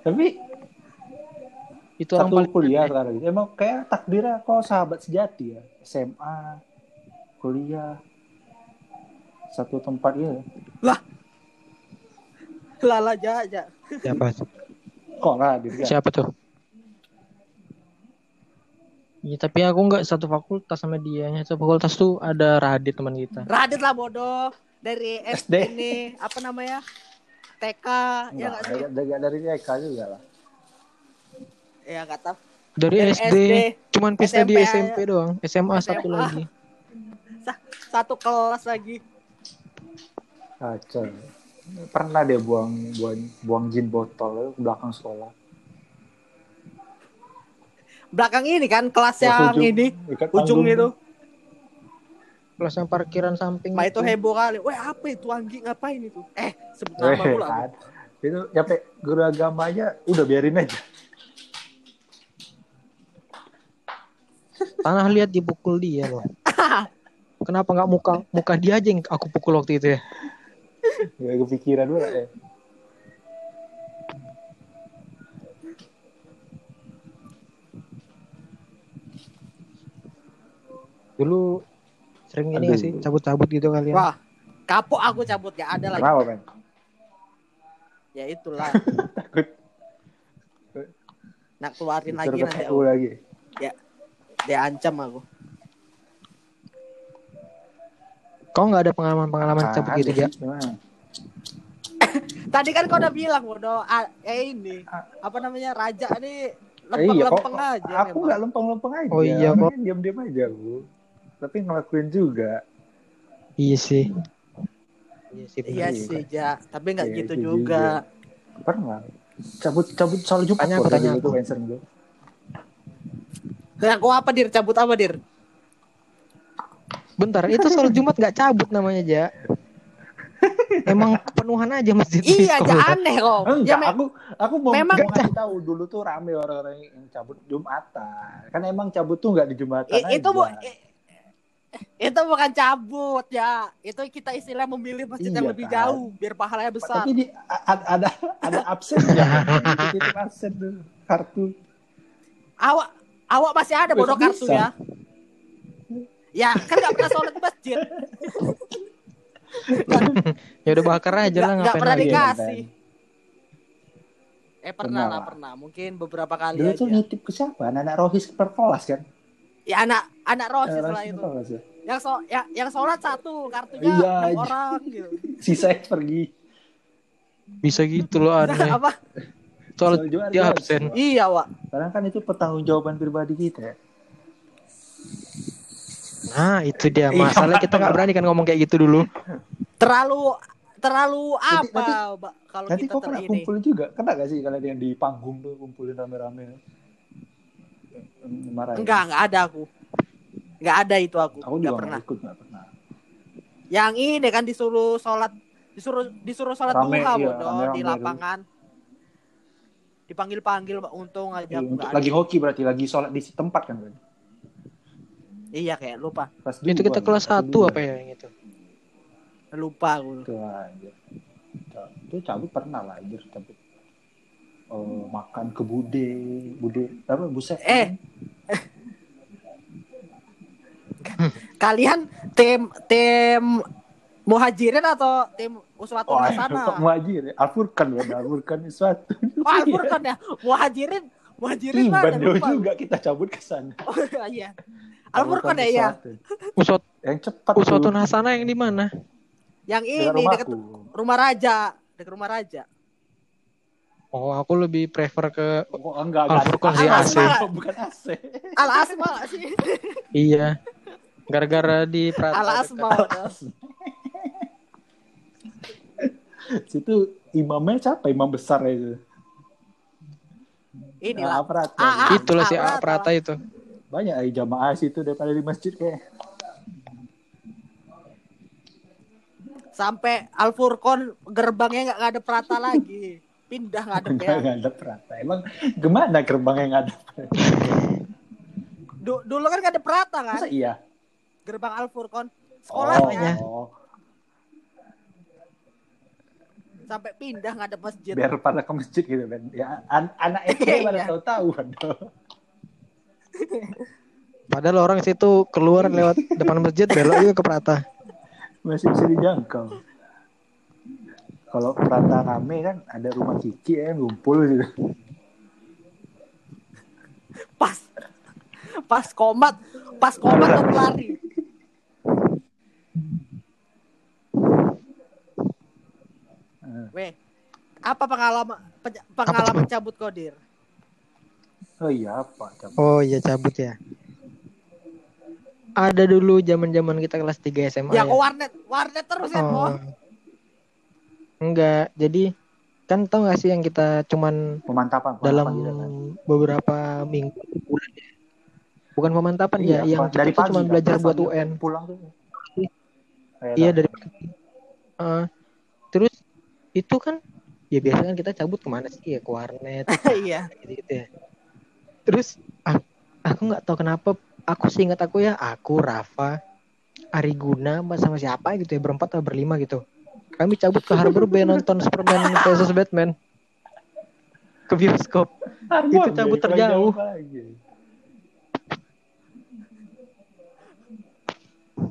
Tapi Itu orang satu paling kuliah aneh. sekarang. Emang kayak takdirnya kok sahabat sejati ya. SMA, kuliah, satu tempat ya. Lala aja. Siapa? Kok nggak hadir ya? Siapa tuh? Iya tapi aku nggak satu fakultas sama dia. Satu fakultas tuh ada Radit teman kita. Radit lah bodoh. Dari SD SD. ini apa namanya? TK ya Enggak, nggak sih? dari, dari TK juga lah. Ya nggak tahu. Dari, Dari SD, SD, cuman pista di SMP, doang. SMA, satu SMA. lagi. Sa- Satu kelas lagi. Kacau. Pernah dia buang buang buang jin botol ke belakang sekolah. Belakang ini kan kelas yang ujung- ini ujung itu. Kelas yang parkiran samping. Ma itu itu. heboh kali. Weh apa itu anjing ngapain itu? Eh sebut tuh. nama Eh, pula. kan. Itu nyampe guru agama aja udah biarin aja. Tanah liat dipukul dia loh. Kenapa nggak muka muka dia aja yang aku pukul waktu itu ya? Gak kepikiran dulu ya. Dulu sering ini Aduh. nggak sih cabut-cabut gitu kalian? Wah kapok aku cabut ya ada lagi. Kenapa men? Ya itulah. Takut Nak keluarin lagi nanti aku. Lagi. Dia ancam aku. Kau nggak ada pengalaman-pengalaman cabut gitu ya? Tadi kan kau udah bilang bodoh. Ah, eh ini apa namanya raja nih lempeng-lempeng kok- aja. Aku nggak lempeng-lempeng aja. Oh iya, kok. Diam-diam aja aku. Tapi ngelakuin juga. Iya sih. Iya sih. Iya Iya. sih, Ja. Tapi nggak Iya, gitu itu juga. Pernah. Cabut cabut soal Jumat Tanya aku, tanya aku. Tuh Vincent gue. Nah, aku apa dir? Cabut apa dir? Bentar, itu soal Jumat nggak cabut namanya aja. Emang kepenuhan aja masjid iya, sekolah. Ja aneh kok. Ya, Enggak, me- aku aku mau, memang- mau ngasih tahu dulu tuh rame orang-orang yang cabut Jumatan. Kan emang cabut tuh nggak di Jumatan i- itu bu, aja. i- itu bukan cabut ya. Itu kita istilah memilih masjid yang Iya, lebih kan. jauh biar pahalanya besar. Tapi di ada ada absen ya. Itu absen tuh kartu. Awak awak masih ada bodoh kartu ya. Ya, kan nggak pernah sholat di masjid. Ya udah bakar aja lah ngapain pernah lagi. dikasih. Eh pernah Pernah lah lah. pernah. Mungkin beberapa kali Dulu aja. tuh nitip ke siapa? Anak-anak Rohis per kelas kan? Ya anak anak Anak lah Rohis itu. ya. Yang so yang, yang sholat satu kartunya Iya, enam iya. orang gitu. Sisa pergi. Bisa gitu loh aneh. apa? Soal Soal Jumat dia absen. Iya, Wak. Karena kan itu pertanggungjawaban pribadi kita ya. Nah itu dia Iya, masalah kita nggak berani kan ngomong kayak gitu dulu. Terlalu terlalu apa, nanti- kalau Nanti kita kok ini. kumpul juga. Kena gak sih kalian yang di panggung tuh kumpulin rame-rame? Marah. ya? Enggak, enggak ada aku. Enggak ada itu aku. Aku Enggak juga pernah. pernah ikut gak pernah. Yang ini kan disuruh sholat disuruh disuruh sholat Rame, duha iya, bodoh rame-rame di dulu. Lapangan. Dipanggil-panggil Mbak, untung aja Iya, untuk lagi ada. hoki berarti lagi sholat di tempat kan berarti. Iya kayak lupa. Kelas Itu kita kelas satu apa ya yang itu? Lupa aku. Itu aja. Itu cabut pernah lah anjir cabut. eh, makan ke bude, bude apa buset. Eh. Kalian tim tim muhajirin atau tim uswatun Oh, hasanah? Muhajir, ya. Al-Furqan ya, Al-Furqan suatu. Oh, Al-Furqan ya. Muhajirin, muhajirin mana? Iban Lupa. juga kita cabut ke sana. Oh, iya. Al-Furqan ya, iya. suatu. Uswat Yang cepat Uswatun. Hasanah yang di mana? Yang Dekat ini dekat rumah raja, dekat rumah raja. Oh, aku lebih prefer ke Oh, enggak, enggak. Al-Furqan sih, AC. Bukan AC. Al Asma nggak sih? iya. Gara-gara di Prata. Al Asma. udah. Situ imamnya siapa? Imam besar ya itu. Inilah. Ah, Prata. Ah, ah. Itulah si Prata. Prata itu. Banyak ya jamaah situ daripada di masjid kayak. Sampai Al Furqan gerbangnya nggak ada Prata lagi. Pindah nggak ada ya. enggak ada Prata. Emang gimana gerbang yang ada? Du- dulu kan nggak ada Prata kan? Masa iya? Gerbang Al Furqan. Sekolahnya Oh, sampai pindah nggak ada masjid. biar pada ke masjid gitu kan. Ya an- anak SD pada Iya. tahu-tahu aduh. Padahal orang situ keluar lewat depan masjid belok juga ke Prata. Masih bisa dijangkau. Kalau Prata rame kan ada rumah Kiki ya ngumpul gitu. Pas pas komat, pas komat lari. Weh, apa pengalaman pe- pengalaman cabut kodir? Oh iya apa? Cabut. Oh iya cabut ya. Ada dulu zaman-zaman kita kelas 3 SMA Ya ya. ke warnet, warnet terus ya, Oh. Enggak, jadi kan tau gak sih yang kita cuman Pemantapan, dalam pemantapan gitu kan. beberapa minggu bulan ya. Bukan pemantapan ya, yang Pak. kita tuh pagi cuman kan, belajar dari buat pagi UN. Pulang tuh. Iya dari Eh, terus itu kan ya biasanya kan kita cabut ke mana sih ya ke warnet Iya. gitu, gitu ya. Terus ah, aku nggak tahu kenapa aku sih ingat aku ya aku Rafa Ariguna sama siapa gitu ya berempat atau berlima gitu. Kami cabut ke Harbor Bay nonton Superman versus Batman ke bioskop. Harbor itu cabut terjauh.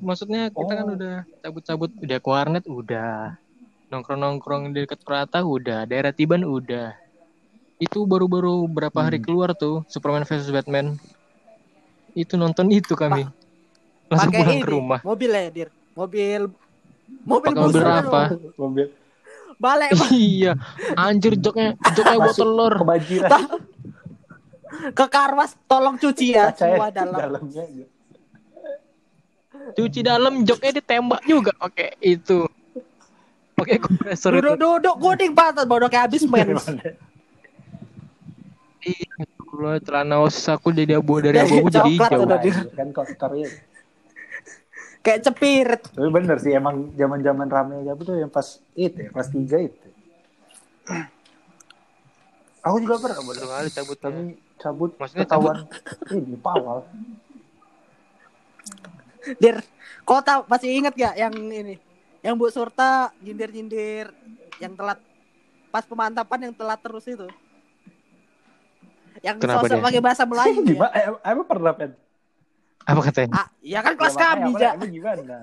Maksudnya kita kan Oh. udah cabut-cabut udah ke warnet udah nongkrong-nongkrong di dekat Prata udah daerah Tiban udah itu baru-baru berapa hari Hmm. keluar tuh Superman versus Batman itu nonton itu kami langsung Pakai pulang ini, ke rumah mobil ya, Dir. Mobil mobil Pakai mobil apa? Mobil Balik iya anjir joknya joknya buat masuk telur kebanjiran. ke karwas tolong cuci ya Kacanya semua dalam. dalamnya. cuci dalam joknya ditembak juga pakai itu pakai kompresor itu Duduk-duduk kuning patah bodoh kayak habis mens. iya kalau celana osis aku jadi abu dari abu jadi Coklat hijau kan kotornya. Kayak cepirit. Tapi bener sih emang zaman-zaman rame aja tuh yang pas itu ya, kelas 3 itu. Aku juga pernah bener. kali cabut Kami cabut Maksudnya ketahuan ini pawal. Dir, kau tahu masih inget gak yang ini? Yang Bu Surta nyindir-nyindir yang telat pas pemantapan yang telat terus itu. Yang Kenapa sosok dia? pakai bahasa Melayu. ya. Gimana? Eh, Emang pernah pen? apa katanya Ah, ya kan kelas Ya, kami, Ja. Emang gimana?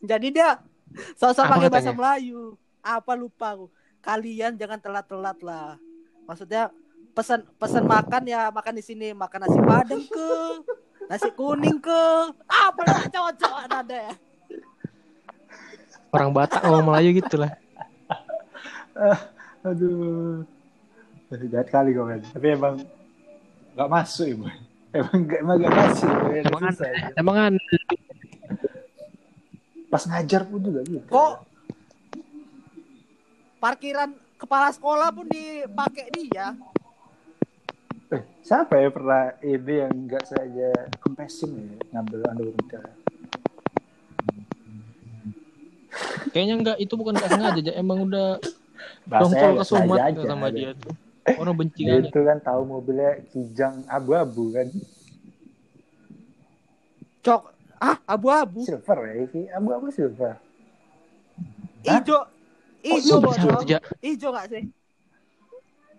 Jadi dia sosok pakai bahasa? Melayu. Apa lupa aku. Kalian jangan telat-telat lah. Maksudnya pesan pesan makan ya makan di sini makan nasi padang ke nasi kuning ke apa lah cocok ada ya orang Batak ngomong Melayu gitu lah Aduh. Jahat kali kok kan. Tapi emang nggak masuk ibu. Emang nggak emang nggak masuk. Emang aja. emang kan Pas ngajar pun juga gitu. kok parkiran kepala sekolah pun dipakai dia Eh, siapa ya pernah ini yang nggak saja kempesin ya ngambil wanita. Kayaknya enggak itu bukan nggak sengaja Ja. emang udah dongkol ke nggak sumat sengaja aja. sama dia tuh orang benci Dia kali itu kan tahu mobilnya kijang abu-abu kan. cok ah abu-abu Silver ya, ini abu-abu silver. ijo ijo bodoh sudah, Ja. ijo gak sih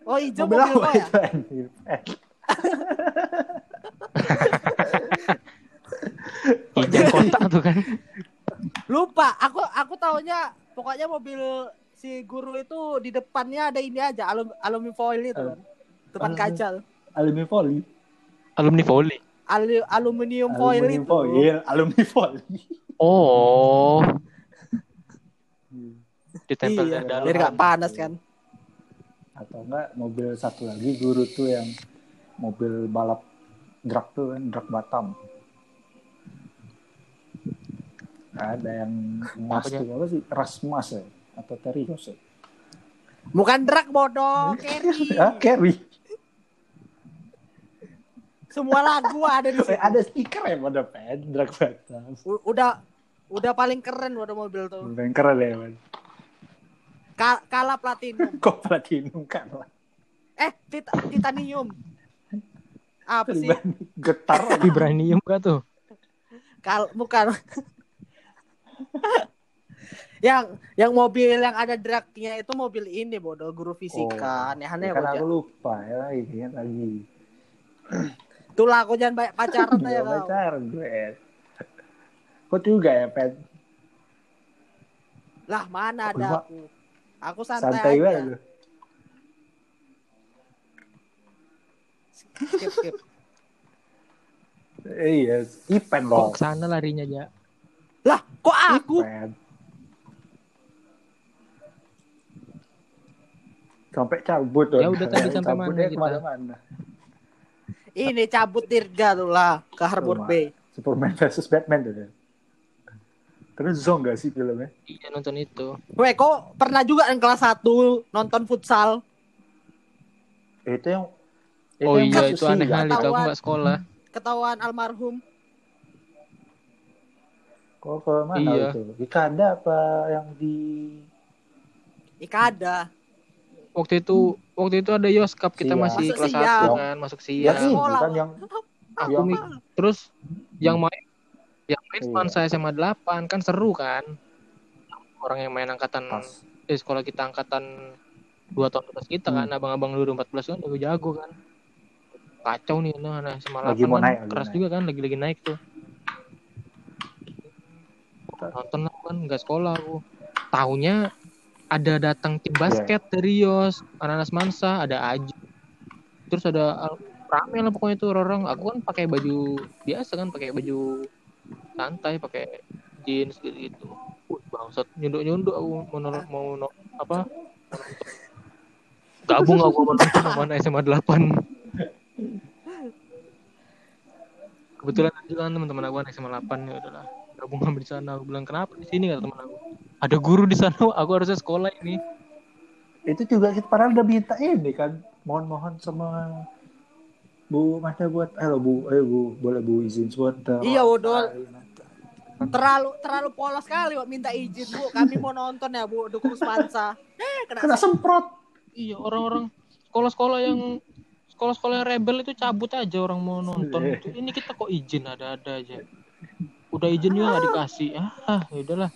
Oh hijau Mobil mobil apa ya? Hijau kotak tuh kan. Lupa, aku aku taunya pokoknya mobil si guru itu di depannya ada ini aja alum, alumni foil itu kan. Depan Ah. kaca. alumni volley. Alumni volley. Alu- aluminium foil Alumni itu. volley, alumni volley. Oh, ditempel Iya, dari dalam. biar nggak panas kan. Atau enggak mobil satu lagi guru tuh yang mobil balap drag tuh kan, drag Batam. Ada yang mas Apa dia? tuh apa sih? Rasmas ya? Atau Terios ya? Bukan drag bodoh, Kerry. Ah, Kerry. Semua lagu ada di Eh, situ. ada stiker ya pada pen drag Batam. U- Udah udah paling keren waduh mobil tuh. Yang keren ya, man. Ka- kalah platinum. Kok platinum kan lah. Eh, tit- titanium. Apa sih? Getar. Vibranium gak tuh? Kal bukan. yang yang mobil yang ada dragnya itu mobil ini bodoh guru fisika. Oh, Aneh-aneh kan bocah. aku lupa ya, ingat lagi. Itulah aku jangan banyak pacaran aja Dia kau. pacaran gue. Kok juga ya, Pen? Lah mana ada Gua- aku. Aku santai, Santai aja. banget. Skip, skip. Iya, Ipen Kok loh. ke sana larinya aja? Kok aku? Sampai cabut tuh. Ya udah tadi sampai mana kita? ke mana-mana. Ini cabut Dirga tuh lah ke Harbor. Bay. Superman versus Batman tuh. Terus zong gak sih filmnya? Iya nonton itu. Weh, kok pernah juga yang kelas 1 nonton futsal? Eh, Itu yang itu Oh yang iya itu aneh kali kan? aku Ketahuan. nggak sekolah. Ketahuan almarhum. Kok ke mana Iya. itu? Ikada apa yang di Ikada. Waktu itu waktu itu ada Yoskap kita Siang. masih Masuk kelas siang. satu kan masuk siang. ini Sekolah. kan yang Aku Yang-. Terus yang main yang main Iya. saya SMA 8 kan seru kan. Orang yang main angkatan pas eh, sekolah kita angkatan dua tahun atas kita kan Hmm. abang-abang dulu 14 kan jago jago kan kacau nih nah, nah SMA Lagi 8 mau kan naik, lagi keras naik. juga kan lagi-lagi naik tuh nonton lah kan nggak sekolah aku. Taunya ada datang tim basket dari Yos anak-anak Mansa ada Aji. Terus ada rame lah pokoknya tuh orang aku kan pakai baju biasa kan pakai baju santai pakai jeans gitu gitu bangsat. Nyunduk nyunduk aku mau mau no- apa? Gabung aku mau nonton sama anak SMA 8 kebetulan juga kan teman-teman aku SMA 8 ya udahlah gabung sama di sana. Aku bilang kenapa di sini? kata teman aku. Ada guru di sana aku harusnya sekolah ini. Itu juga kita padahal udah minta ini kan. Mohon-mohon sama Bu mana buat halo Bu. Ayo Bu. Boleh Bu izin sebentar. Iya, bodoh. Terlalu terlalu polos sekali Wak, minta izin Bu. Kami mau nonton ya Bu, dukung Spansa. Eh, kena, kena semprot. Iya orang-orang sekolah-sekolah yang sekolah-sekolah yang rebel itu cabut aja orang mau nonton Iya. itu. Ini kita kok izin ada-ada aja udah izin juga nggak dikasih ah ya udahlah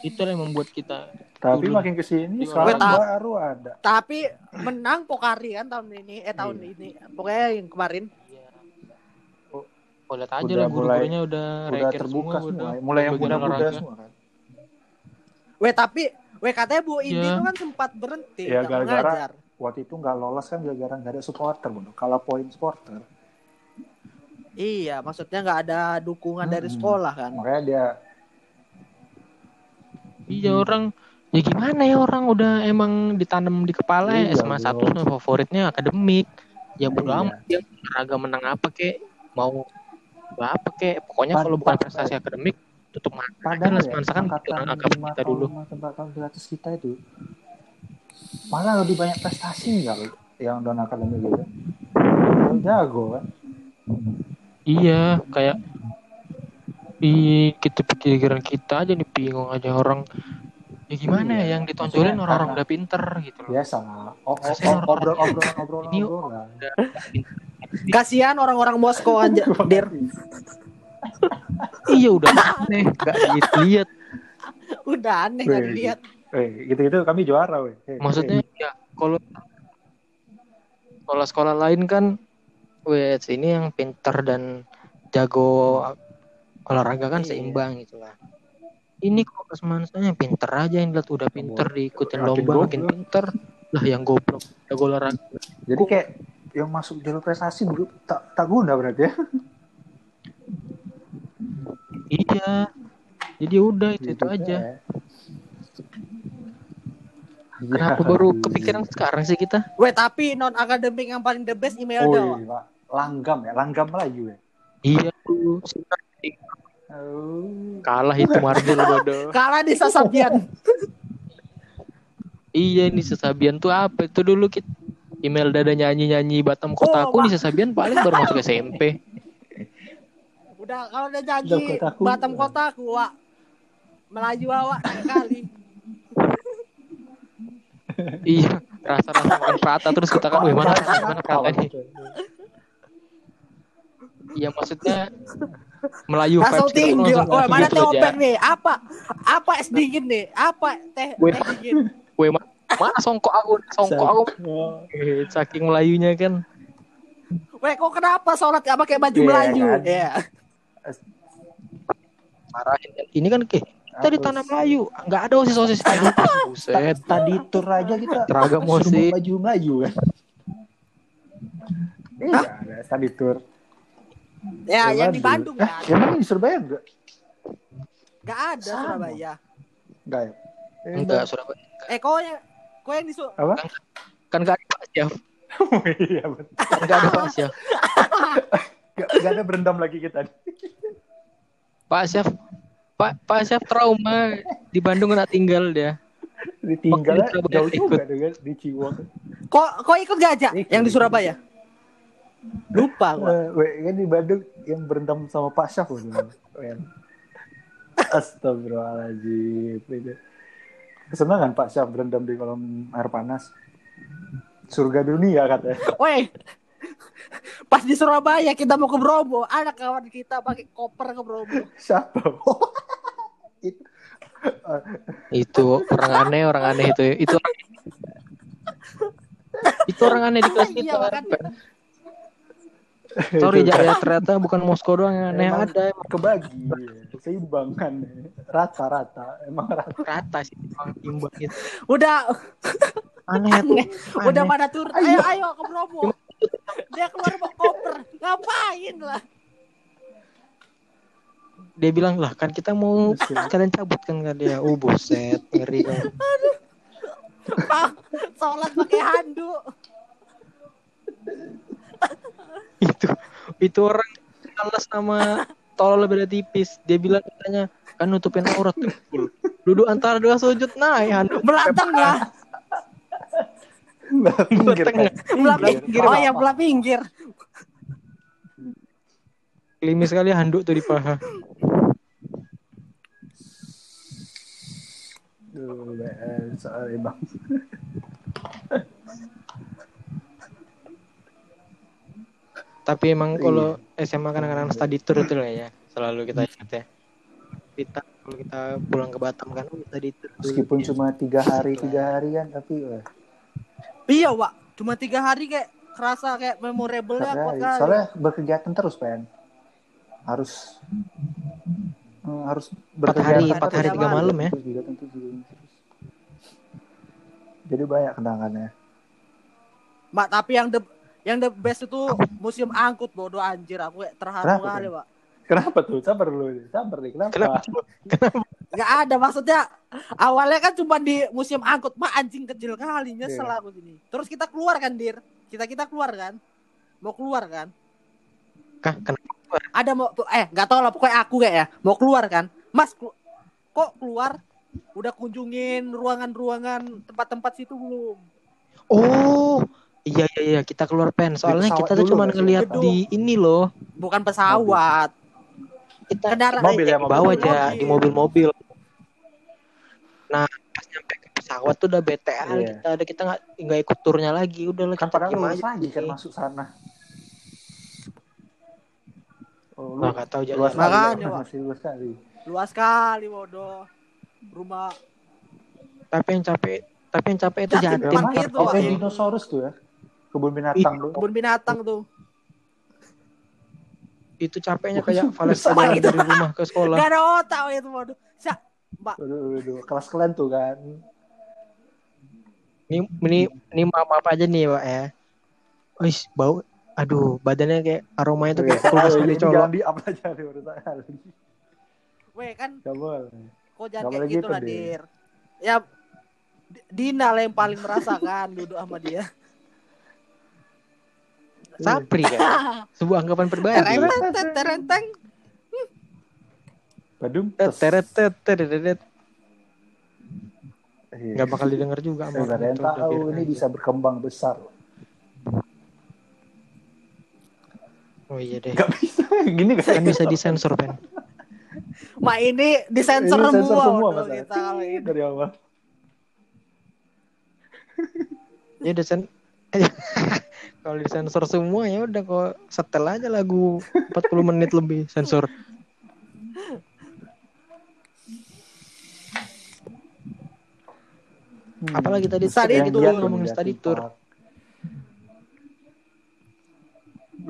itu yang membuat kita tapi Turun. makin ke sini Di sekarang orang. baru ada Tapi menang Pokari kan tahun ini, eh tahun Iya. ini. Pokoknya yang kemarin. ya oh, oh lihat aja Udah lah mulai- guru-gurunya udah, udah reker terbuka semua, semua udah mulai yang muda-muda semua kan Weh, tapi weh katanya Bu Indi Iya. itu kan sempat berhenti Iya, nggak gara-gara- waktu itu nggak lolos kan gara-gara nggak ada supporter bodoh kalah poin supporter Iya, maksudnya nggak ada dukungan dari Hmm. sekolah kan. makanya dia Iya orang ya gimana ya orang udah emang ditanam di kepala ya Iya, SMA bro. satu sama favoritnya akademik. Ya bodo Iya. amat dia olahraga menang apa kek mau apa kek pokoknya Pad- kalau bukan pad- prestasi akademik tutup mata aja padahal lah ya kan angkatan angkatan kita dulu. di atas kita itu malah lebih banyak prestasi nggak yang non akademik gitu jago kan Iya kayak i kita pikiran kita aja nih bingung aja orang. Ya gimana Iya. ya yang ditonjolin Maksudnya orang-orang udah pinter gitu loh. biasa lah o- obrol obrol obrol Ini obrol lah Kasihan orang-orang Moskow aja, Dir. iya udah aneh. Gak dilihat. Udah aneh nggak Weh, dilihat. eh gitu gitu kami juara weh. Eh, maksudnya ya kalau sekolah-sekolah lain kan wes ini yang pinter dan jago olahraga kan Iya. seimbang gitu lah ini kok yang pinter aja yang lihat udah pinter diikutin lomba makin goblok. pinter lah yang goblok jago olahraga Jadi kayak yang masuk jalur prestasi tak tak guna berarti ya. iya jadi udah itu itu Gitu aja ya. kenapa Ya, baru kepikiran sekarang sih kita Weh, tapi non akademik yang paling the best Oh iya, Wak. Pak. Langgam ya, langgam Melayu ya. iya tuh Oh. kalah itu Marvel bodoh Kalah di Sasabian. Iya ini Sesabian tuh apa itu dulu kita email dada nyanyi nyanyi Batam kotaku Oh, nih Sesabian paling baru masuk SMP. Udah kalau udah nyanyi Batam kotaku. Batam kotaku, Wak. Melaju awak kali. iya rasa-rasa makan prata terus kita kan, wih mana mana prata nih? Iya maksudnya Melayu Langsung tinggi, Wah, mana gitu teh aja. open nih? Apa? Apa es dingin nih? Apa teh Weh. teh dingin? Wih ma- mana songkok aku songkok aku Eh, saking Melayunya kan Weh, kok kenapa sholat gak pakai baju Iya, Melayu? kan? Iya. marahin ini kan ke kita di tanah Melayu nggak ada osis osis buset Tadi tur aja kita Seragam musik. baju Melayu kan. Iya, ada tadi tur. Ya, yang di Bandung. Eh, ya. yang mana di Surabaya enggak? Gak ada Sama. Surabaya. Enggak ya? Eh, enggak Surabaya Eh, kok yang kok yang di Su- Apa? kan nggak ada Pak Syaf Oh, iya, betul. kan nggak ada Pak Syaf Enggak, enggak ada berendam lagi kita. Pak Syaf Pak Pak Syaf trauma di Bandung nggak tinggal dia Ditinggal Surabaya jauh ikut. juga kan di Ciwok. Kok kok ikut gak aja yang di Surabaya? Lupa gua. Eh, weh, kan di Bandung yang berendam sama Pak Syaf loh. Weh. Astagfirullahaladzim. Itu. Kesenangan Pak Syaf berendam di kolam air panas. Surga dunia katanya. Woi. Pas di Surabaya kita mau ke Bromo, ada kawan kita pakai koper ke Bromo. Siapa? Itu. itu orang aneh orang aneh itu itu orang itu orang aneh di kelas Iya, kita makanya. sorry ja, ya ternyata bukan Moskow doang yang aneh Emang ada emang kebagi seimbang kan rata-rata emang rata. Rata sih emang imbang itu Udah. Aneh tuh udah aneh. pada turun. Ayo. Ayo ke Bromo. Dia keluar bawa koper. Ngapain lah? dia bilang lah kan kita mau kalian cabut kan kan dia. Oh buset ngeri. Kan Pak, sholat pakai handuk. Itu itu orang alas sama tolol beda tipis. Dia bilang katanya kan nutupin aurat. Duduk antara dua sujud naik handuk Belah pinggir tengah. kan Belah Pinggir. Oh ya, belah pinggir. klimis sekali handuk tuh di paha. Duh, BS, sorry bang tapi emang kalau SMA kadang-kadang study tour itu lah ya selalu kita ingat ya. Kita kalau kita pulang ke Batam kan study tour meskipun Ya. cuma tiga hari tiga hari kan tapi wah, Iya, Wak. Cuma tiga hari kayak kerasa kayak memorable ya soalnya berkegiatan terus pen. Harus eh, harus hari- berkegiatan empat hari, tiga malam ya? Jadi banyak kenangannya. Mak, tapi yang the yang the best itu museum angkut bodoh anjir. Aku kayak terharu Kenapa, kali? Pak. kenapa tuh? Sabar dulu sabar nih kenapa, kenapa? Gak ada maksudnya awalnya kan cuma di museum angkut Pak anjing kecil kali nyesel Iya. aku sini. Terus kita keluar kan dir? Kita kita keluar kan? Mau keluar kan? Kah, kenapa ada mau eh nggak tahu lah pokoknya aku kayak ya. Mau keluar kan? Mas kelu- kok keluar? Udah kunjungin ruangan-ruangan tempat-tempat situ belum? Oh iya iya iya. Kita keluar pen. Soalnya kita tuh cuma ngelihat di ini loh. Bukan pesawat. Kita kendaraan. Mobil ya, di bawah mobil. aja di mobil-mobil. Nah pas nyampe ke pesawat tuh udah BTL Iya. kita ada kita nggak nggak ikut turnya lagi. Udah lah kan kita padahal lulus lagi kan masuk sana. Oh, lu Wah, nggak tahu jalan luas kali Makanya, ya, masih luas kali luas kali bodoh. Rumah. Tapi yang capek tapi yang capek itu Jatim oh, kayak dinosaurus tuh ya kebun binatang tuh. kebun binatang tuh. Itu capeknya kayak Vales Sama jalan itu. dari rumah ke sekolah. Gak ada otak itu waduh. Sa Mbak, kelas kalian tuh kan. Ini ini ini maaf maaf aja nih pak ya. Wis bau. Aduh badannya kayak aromanya tuh kayak ini dari colok. jangan di up aja saya. weh kan Gak boleh. kok jangan kayak gitu gitu, lah, Dir. Dir. Ya Dina lah yang paling merasakan duduk sama dia. Sapri kan. Sebuah anggapan pribadi. Terenteng, terenteng. Badung. Teret teret teret teret. Iya. Nggak bakal didengar juga Eh, itu, udah tahu ini bisa berkembang besar. Oh iya deh. Gak bisa. Gini gak Kan bisa disensor kan. Mak ini disensor Ini sensor semua, kita ini. dari awal. Ya udah sen kalau disensor semua ya udah kok setel aja lagu 40 menit lebih sensor. Hmm. Apalagi tadi Study tadi itu giat ngomongin study giat tour.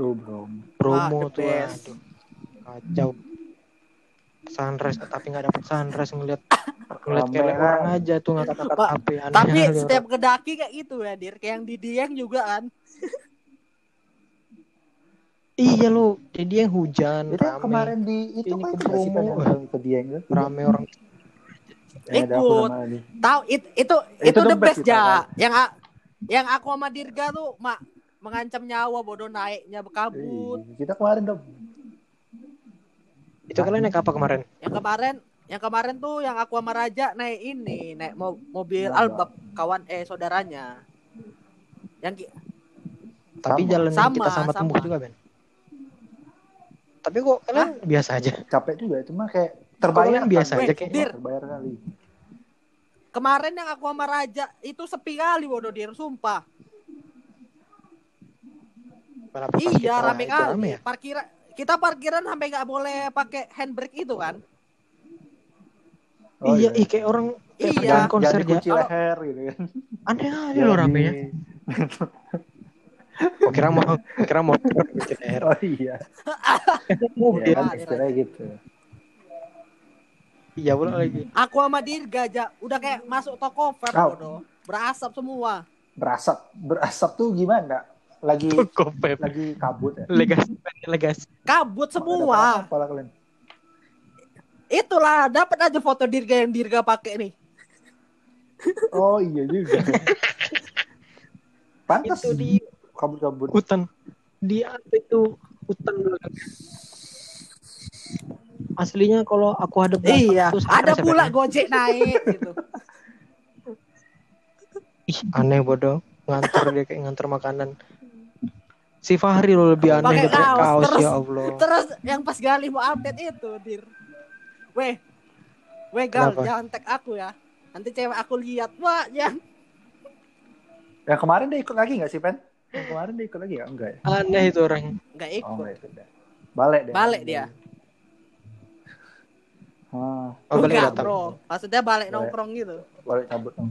Oh, bro. promo Ah, tuh aduh. Kacau. Sunrise tapi nggak dapet sunrise ngeliat ngeliat kayak orang aja tuh ngangkat-ngangkat Pak, HP aneh Tapi kali setiap kedaki kayak gitu ya, Dir. Kayak yang di Dieng juga kan. Iya lu, jadi yang hujan Itu rame, kemarin di itu Ini kan ke nggak kan ke Dieng rame orang. Eh, Ikut. Tahu it- itu itu, Itu the best kan? Yang a- yang aku sama Dirga tuh mak mengancam nyawa bodoh naiknya berkabut. Eh, kita kemarin dong. Itu kalian naik apa kemarin? Yang kemarin yang kemarin tuh yang aku sama Raja naik ini, naik mo- mobil Albab. Albab kawan eh saudaranya. Yang Tapi Sama. jalan Sama, kita sama sama. tembus juga Ben. Tapi kok kalian biasa aja. Capek juga itu mah kayak Kalian terbayar biasa kan? aja kayak. Dir. terbayar kali. kemarin yang aku sama Raja itu sepi kali bodoh Dir, sumpah. Iya, rame kali. rame ya? Parkiran kita parkiran sampai nggak boleh pakai handbrake itu kan? Oh, iya, ih, kayak orang kayak Iya. perjalanan konser dikunci leher gitu kan. Aneh aja Jangan lo rame ya. di- Oh, kira mau kira mau. Oh iya. Mobil. Ya, kan Iya, gitu. Iya pula lagi. Aku sama Dirga aja udah kayak masuk toko fair bodoh. Berasap semua. Berasap, berasap tuh gimana? Lagi Kopep. lagi kabut ya. Legas, legas. Kabut semua. Kepala kalian. Itulah dapat aja foto Dirga yang Dirga pakai nih. Oh iya juga. Pantas Itu di kabut-kabut. hutan. Di apa itu hutan. Aslinya kalau aku hadap Iya, ada ya, pula? Gojek naik gitu. Ih, aneh bodoh. Nganter dia kayak nganter makanan. Si Fahri lo lebih aneh pakai kaos, kaos terus- ya Allah. Terus yang pas Gali mau update itu, Dir. Weh. Weh Gal, Kenapa? jangan tag aku ya. Nanti cewek aku lihat, wah, jangan. Yang kemarin dia ikut lagi nggak sih, Pen? Yang kemarin dia ikut lagi ya? Enggak ya? Aneh itu orang. Enggak Oh, ikut. enggak ikut ya. Balik dia. Balik dia. Oh, Ah, balik Enggak, datang. bro. Maksudnya balik Balik. nongkrong gitu. balik cabut dong.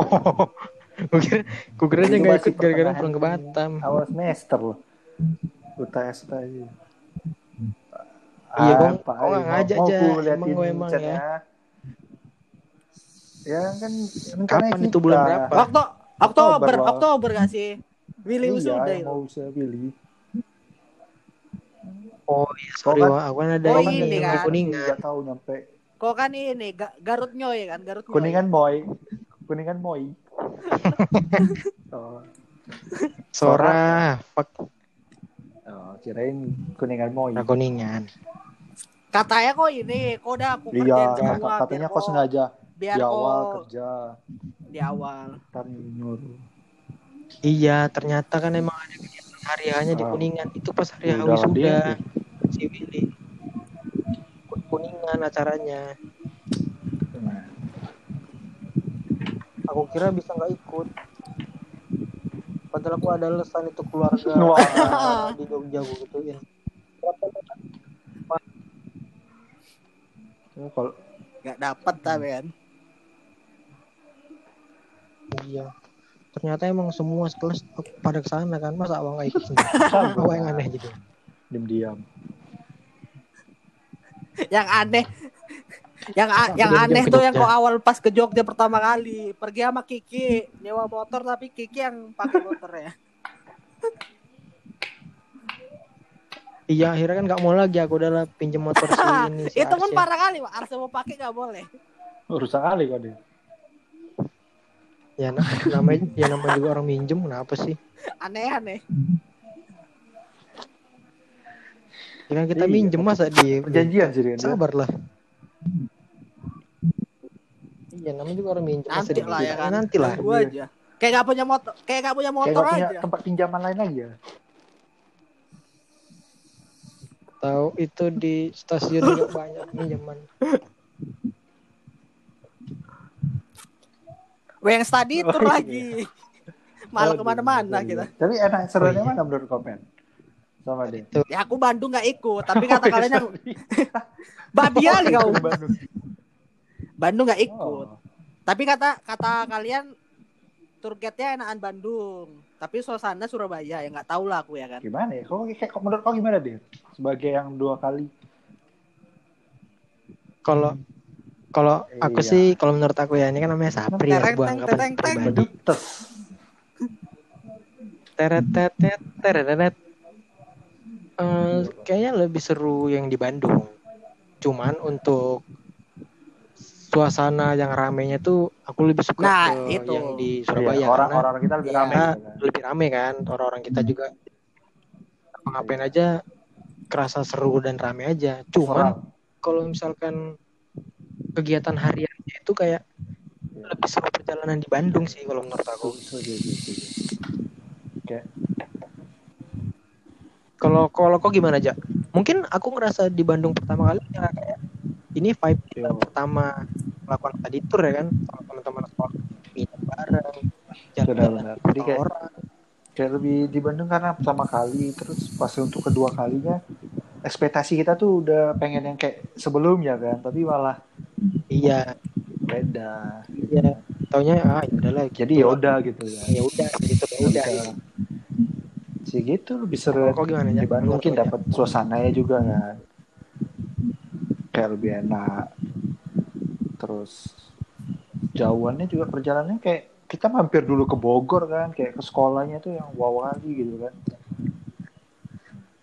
Gue kira, gue kira Itu nggak ikut gara-gara pulang ke Batam. Awal semester loh. UTS tadi. Iya, Bang. Kok nggak ngajak, mau Ja? ku Emang liatin gue emang chatnya. Ya kan rencananya Kapan itu bulan berapa? Okto Oktober, Oktober gak sih? Willy Iya, yang itu. mau saya pilih. Oh iya, sorry kan- Wak. Aku kan ada Oh, ini, yang kan. di Kuningan. Nggak tahu nyampe Kok kan ini Ga- Garut Nyoy kan, Garut Nyoy. Kuningan Moy. Kuningan Moy. oh, Sora, fuck, oh, kirain Kuningan Moy. nah, Kuningan. Katanya kok ini, kok udah aku Iya, kata- semua. katanya kok sengaja biar di awal kok kerja, di awal. ntar nyuruh. Iya, ternyata kan emang ada kegiatan hari hanya di Ah. Kuningan. Itu pas hari Hawi udah, sudah si Willy. Kuningan acaranya. Aku kira bisa nggak ikut. Padahal aku ada lesan itu keluarga Wah. di Jogja gue gituin. ya kalau Gak dapet tapi kan. Iya. ternyata emang semua sekelas pada ke sana kan masa awang nggak ikut awang yang aneh gitu diam-diam yang aneh yang a- yang aneh tuh yang kok awal pas ke Jogja pertama kali. Pergi sama Kiki nyewa motor tapi Kiki yang pakai motornya iya akhirnya kan nggak mau lagi. Aku udah pinjem motor si ini si itu pun Arsya. parah kali pak. Arsa mau pakai nggak boleh. Rusak kali kok dia. Ya na- namanya ya namanya juga orang minjem kenapa sih? Aneh-aneh. Ya kan kita Iya. minjem masa di perjanjian sih dia. sabar lah iya namanya juga orang minjem nanti lah ya kan. Nanti lah. Gua aja. Kayak nggak punya motor kayak nggak punya kayak motor gak punya aja. tempat pinjaman lain lagi ya? Tahu itu di stasiun juga banyak pinjaman. Yang study Oh, tour iya. lagi. Malah Aduh, ke mana-mana iya. kita. Tapi enak serunya Oh, iya. mana menurut komen sama dia. Ya aku Bandung nggak ikut tapi kata Oh, iya, kalian yang babi kali kau Bandung. Nggak ikut Oh. Tapi kata kata kalian tour guide-nya enakan Bandung, tapi suasana Surabaya ya nggak tahu lah aku ya kan. gimana ya kok kayak kok menurut kau gimana dia sebagai yang dua kali kalau kalau aku Iya. sih kalau menurut aku ya ini kan namanya sapri ya teng, anggapan pribadi Bedes. teret teret teret Eh, kayaknya lebih seru yang di Bandung cuman untuk suasana yang ramenya tuh aku lebih suka Nah, ke itu. yang di Iya, Surabaya orang karena orang kita lebih Iya. ramai ya, gitu kan. lebih rame kan orang-orang kita juga ngapain aja kerasa seru dan rame aja cuman kalau misalkan kegiatan hariannya itu kayak lebih seru perjalanan di Bandung sih kalau menurut aku. Kayak kalau kalau kok gimana aja mungkin aku ngerasa di Bandung pertama kali ya kayak ini vibe kita Yo. pertama melakukan tadi tour ya kan sama teman-teman sekolah. Minum bareng jalan-jalan. Jadi kayak- orang. kayak lebih di Bandung karena pertama kali terus pas untuk kedua kalinya ekspektasi kita tuh udah pengen yang kayak sebelumnya kan tapi malah iya. beda. Iya. Taunya ah ya udahlah jadi ya udah gitu ya. Ya udah gitu ya udah. Sih gitu lebih seru kau gimana, Menurut mungkin dapat suasananya juga kan. Kayak lebih enak terus jauhannya juga perjalanannya kayak kita mampir dulu ke Bogor kan kayak ke sekolahnya tuh yang wow kali gitu kan.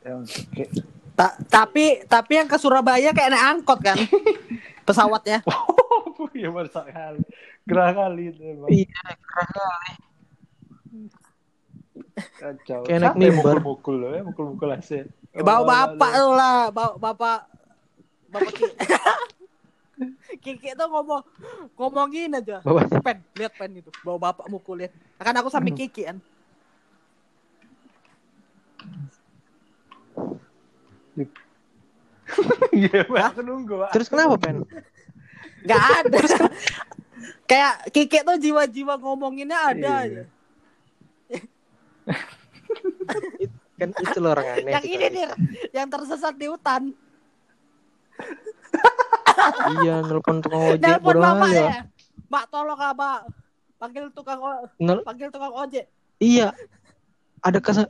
Yang kayak Ta- tapi tapi yang ke Surabaya kayak naik angkot kan? Pesawatnya. oh ya baru kali. Gerah kali itu iya kerah kali. kacau. Kayak naik mimbar. mukul-mukul loh ya mukul-mukul AC. Bawa Oh, bapak lah, bawa bapak. Bapak Ki- Kiki tuh ngomong ngomongin aja. Bawa- pen, lihat pen itu. Bawa bapak mukulin. Kan aku sampai Kiki kan. Iya, aku nunggu. Pak. terus kenapa pen Gak ada. Kayak Kiki tuh jiwa-jiwa ngomonginnya ada Iya. aja. kan itu loh orang aneh yang ini nih, yang tersesat di hutan. Iya nelpon tukang ojek Nelpon bapak ya ya. Mbak tolong apa? Panggil tukang Nel- panggil tukang ojek. iya ada kes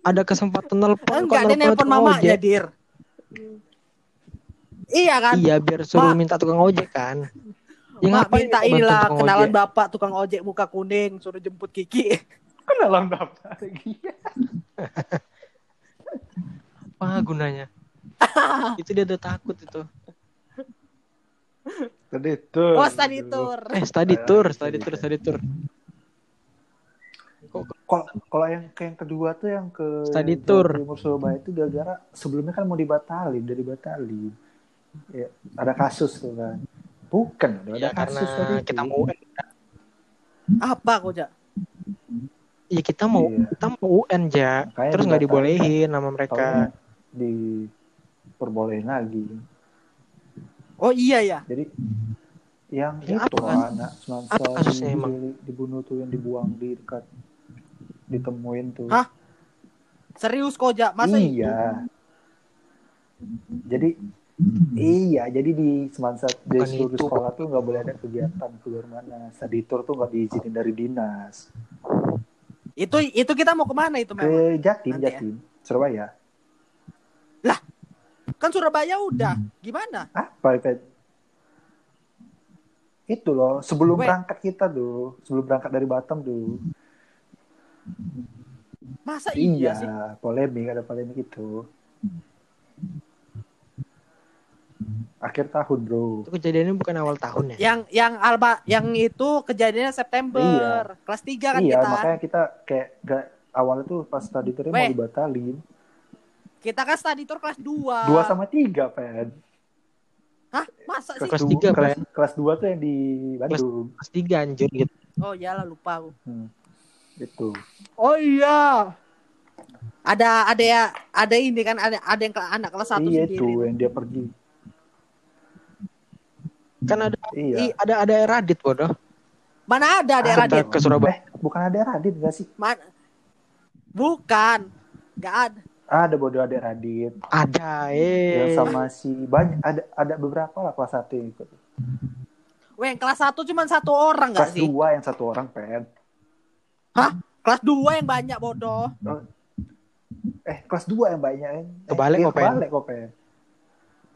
ada kesempatan nelpon Enggak, dia nelpon mamanya, ojek. Dir. Iya kan? iya biar suruh Mak. minta tukang ojek kan ya Mak minta inilah kenalan ojek? bapak tukang ojek muka kuning suruh jemput Kiki. Daftar Iya. apa gunanya itu dia udah takut itu Tadi tuh. Oh, study tour. eh study tour study study tour tour. study tour Kalau kalau yang ke yang kedua tuh yang ke Study tour. Timur Surabaya itu gara-gara sebelumnya kan mau dibatalin dari batalin. Ya, ada kasus tuh kan. Bukan, ada ya karena kasus tadi itu. kita mau UN Apa kok, Jak? ya kita mau Iya. kita mau UN ja Makanya terus nggak dibolehin sama mereka diperbolehin lagi. Oh iya ya. Jadi yang Ya, itu apa? anak semangsa kasusnya di- dibunuh tuh yang dibuang di dekat ditemuin tuh. Hah? Serius kok, Jak? Masa itu? iya. Jadi Iya, jadi di semasa di seluruh itu. sekolah tuh nggak boleh ada kegiatan keluar mana. Study tour tuh nggak diizinin dari dinas. Itu itu kita mau ke mana itu memang? Ke Jatim, Nanti ya. Jatim, Surabaya. Kan Surabaya udah. Gimana? Apa Pet? Itu loh, sebelum Weh. berangkat kita tuh, sebelum berangkat dari Batam tuh. Masa iya, Iya, sih? polemik ada polemik itu. Akhir tahun bro. Itu kejadiannya bukan awal tahun ya? Yang yang Alba yang itu kejadiannya September. Kelas 3 kan iya, kita. makanya kita kayak gak awalnya tuh pas mau Weh. dibatalin. Kita kan study tour kelas 2. Dua sama tiga, Pen. Hah? Masa sih? Kelas du- tiga, kelas, Pen. kelas dua tuh yang di Bandung. Kelas 3 anjir gitu. Oh iyalah lupa aku. Hmm. Itu. Oh iya. Ada ada ya ada ini kan ada ada yang ke- anak kelas 1 iya sendiri. itu yang dia pergi. Kan ada Iya. i- ada ada Radit bodoh. Mana ada ada Ada. Radit? Ke Surabaya. Eh, bukan ada Radit gak sih? Mana? Bukan. Gak ada. Ada bodoh ada Radit. Ada Yang eh. sama si banyak ada ada beberapa lah kelas satu yang ikut. Weh, yang kelas 1 cuma satu orang gak Kelas sih? dua yang satu orang pen. Kelas 2 yang banyak bodoh. Eh kelas dua yang banyak. Eh, Kebalik iya, kok, Pen. Kebalik kok pen.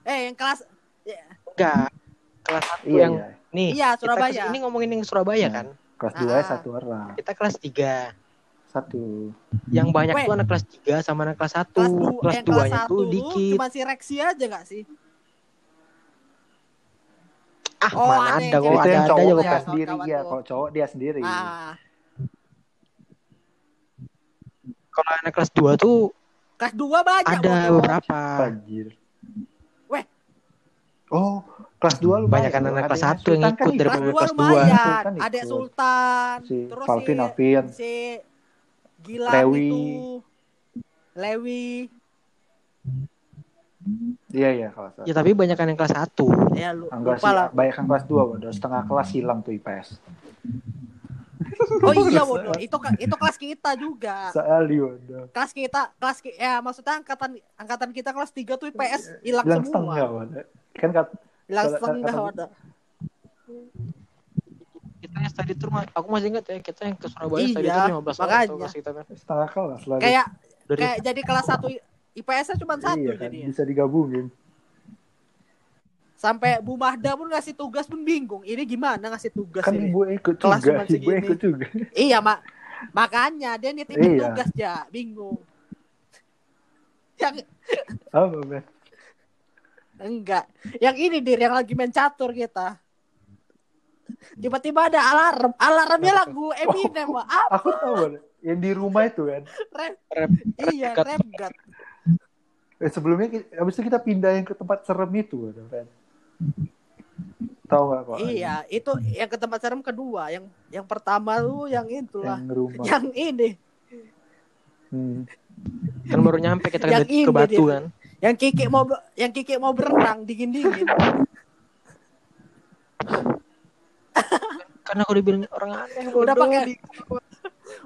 Eh, yang kelas ya, Enggak. Kelas 1 Iya yang iya. nih. Iya, kita Surabaya. Ini ngomongin yang Surabaya Hmm. kan. Kelas dua Ah. satu orang. Kita kelas 3. Satu. Yang banyak Weh. tuh anak kelas 3 sama anak kelas 1. kelas 2 Kelas yang kelas 2-nya 1 tuh dikit. cuma si Rexi aja gak sih? Ah, Oh, mana ada ada kok itu ada yang ada kok Pen. Pen. sendiri ya. tuh. Kalau cowok dia sendiri. Ah, Kalau anak kelas 2 tuh kelas 2 banyak ada beberapa. Anjir. Weh. Oh, kelas dua lumayan. Banyak kan anak Ada kelas satu yang Sultan ikut ikut. dari Kelas 2 kelas dua. lumayan. Sultan Adek ikut. Sultan. Si Terus Valvin si, Alvin. si Gilang Lewi. itu. Lewi. Iya iya kelas satu. Ya tapi banyak yang kelas 1. Ya lu, Enggak lupa sih, lah. banyak kan kelas 2 bodoh. Setengah kelas hilang tuh IPS. Oh iya bodoh. Itu itu kelas kita juga. Sekali bodoh. Kelas kita kelas ki- ya maksudnya angkatan angkatan kita kelas 3 tuh IPS hilang Hilang semua. setengah bodoh. Kan kat, Hilang setengah bodoh. Kita yang study tour aku masih ingat ya kita yang ke Surabaya Iya, study tour 15 orang makanya. kelas kita kan. setengah kelas lagi. Kayak Dari kayak jadi kelas 1 IPS-nya cuma satu iya, kan, jadinya. bisa digabungin. Sampai Bu Mahda pun ngasih tugas pun bingung. Ini gimana ngasih tugas Kan ini? ibu ikut Kelas juga, cuma ibu segini. ikut juga. Iya, Mak. Makanya dia nitipin Iya. tugas ya, bingung. Yang Apa, Ben? enggak. Yang ini dir yang lagi main catur kita. Tiba-tiba ada alarm. Alarmnya lagu Eminem, Mak. Apa? Aku tahu. Yang di rumah itu kan. Rap. Rap. Iya, Cut. rap god. Eh, sebelumnya habis itu kita pindah yang ke tempat serem itu, kan. Tahu nggak kok? Iya, itu yang ke tempat serem kedua. Yang yang pertama tuh yang itulah. Yang rumah. Yang ini, Hmm. kan baru nyampe kita Yang ke, Batu dia. kan. yang Kiki mau yang Kiki mau berenang dingin-dingin. Karena aku dibilang orang aneh Udah pakai Di-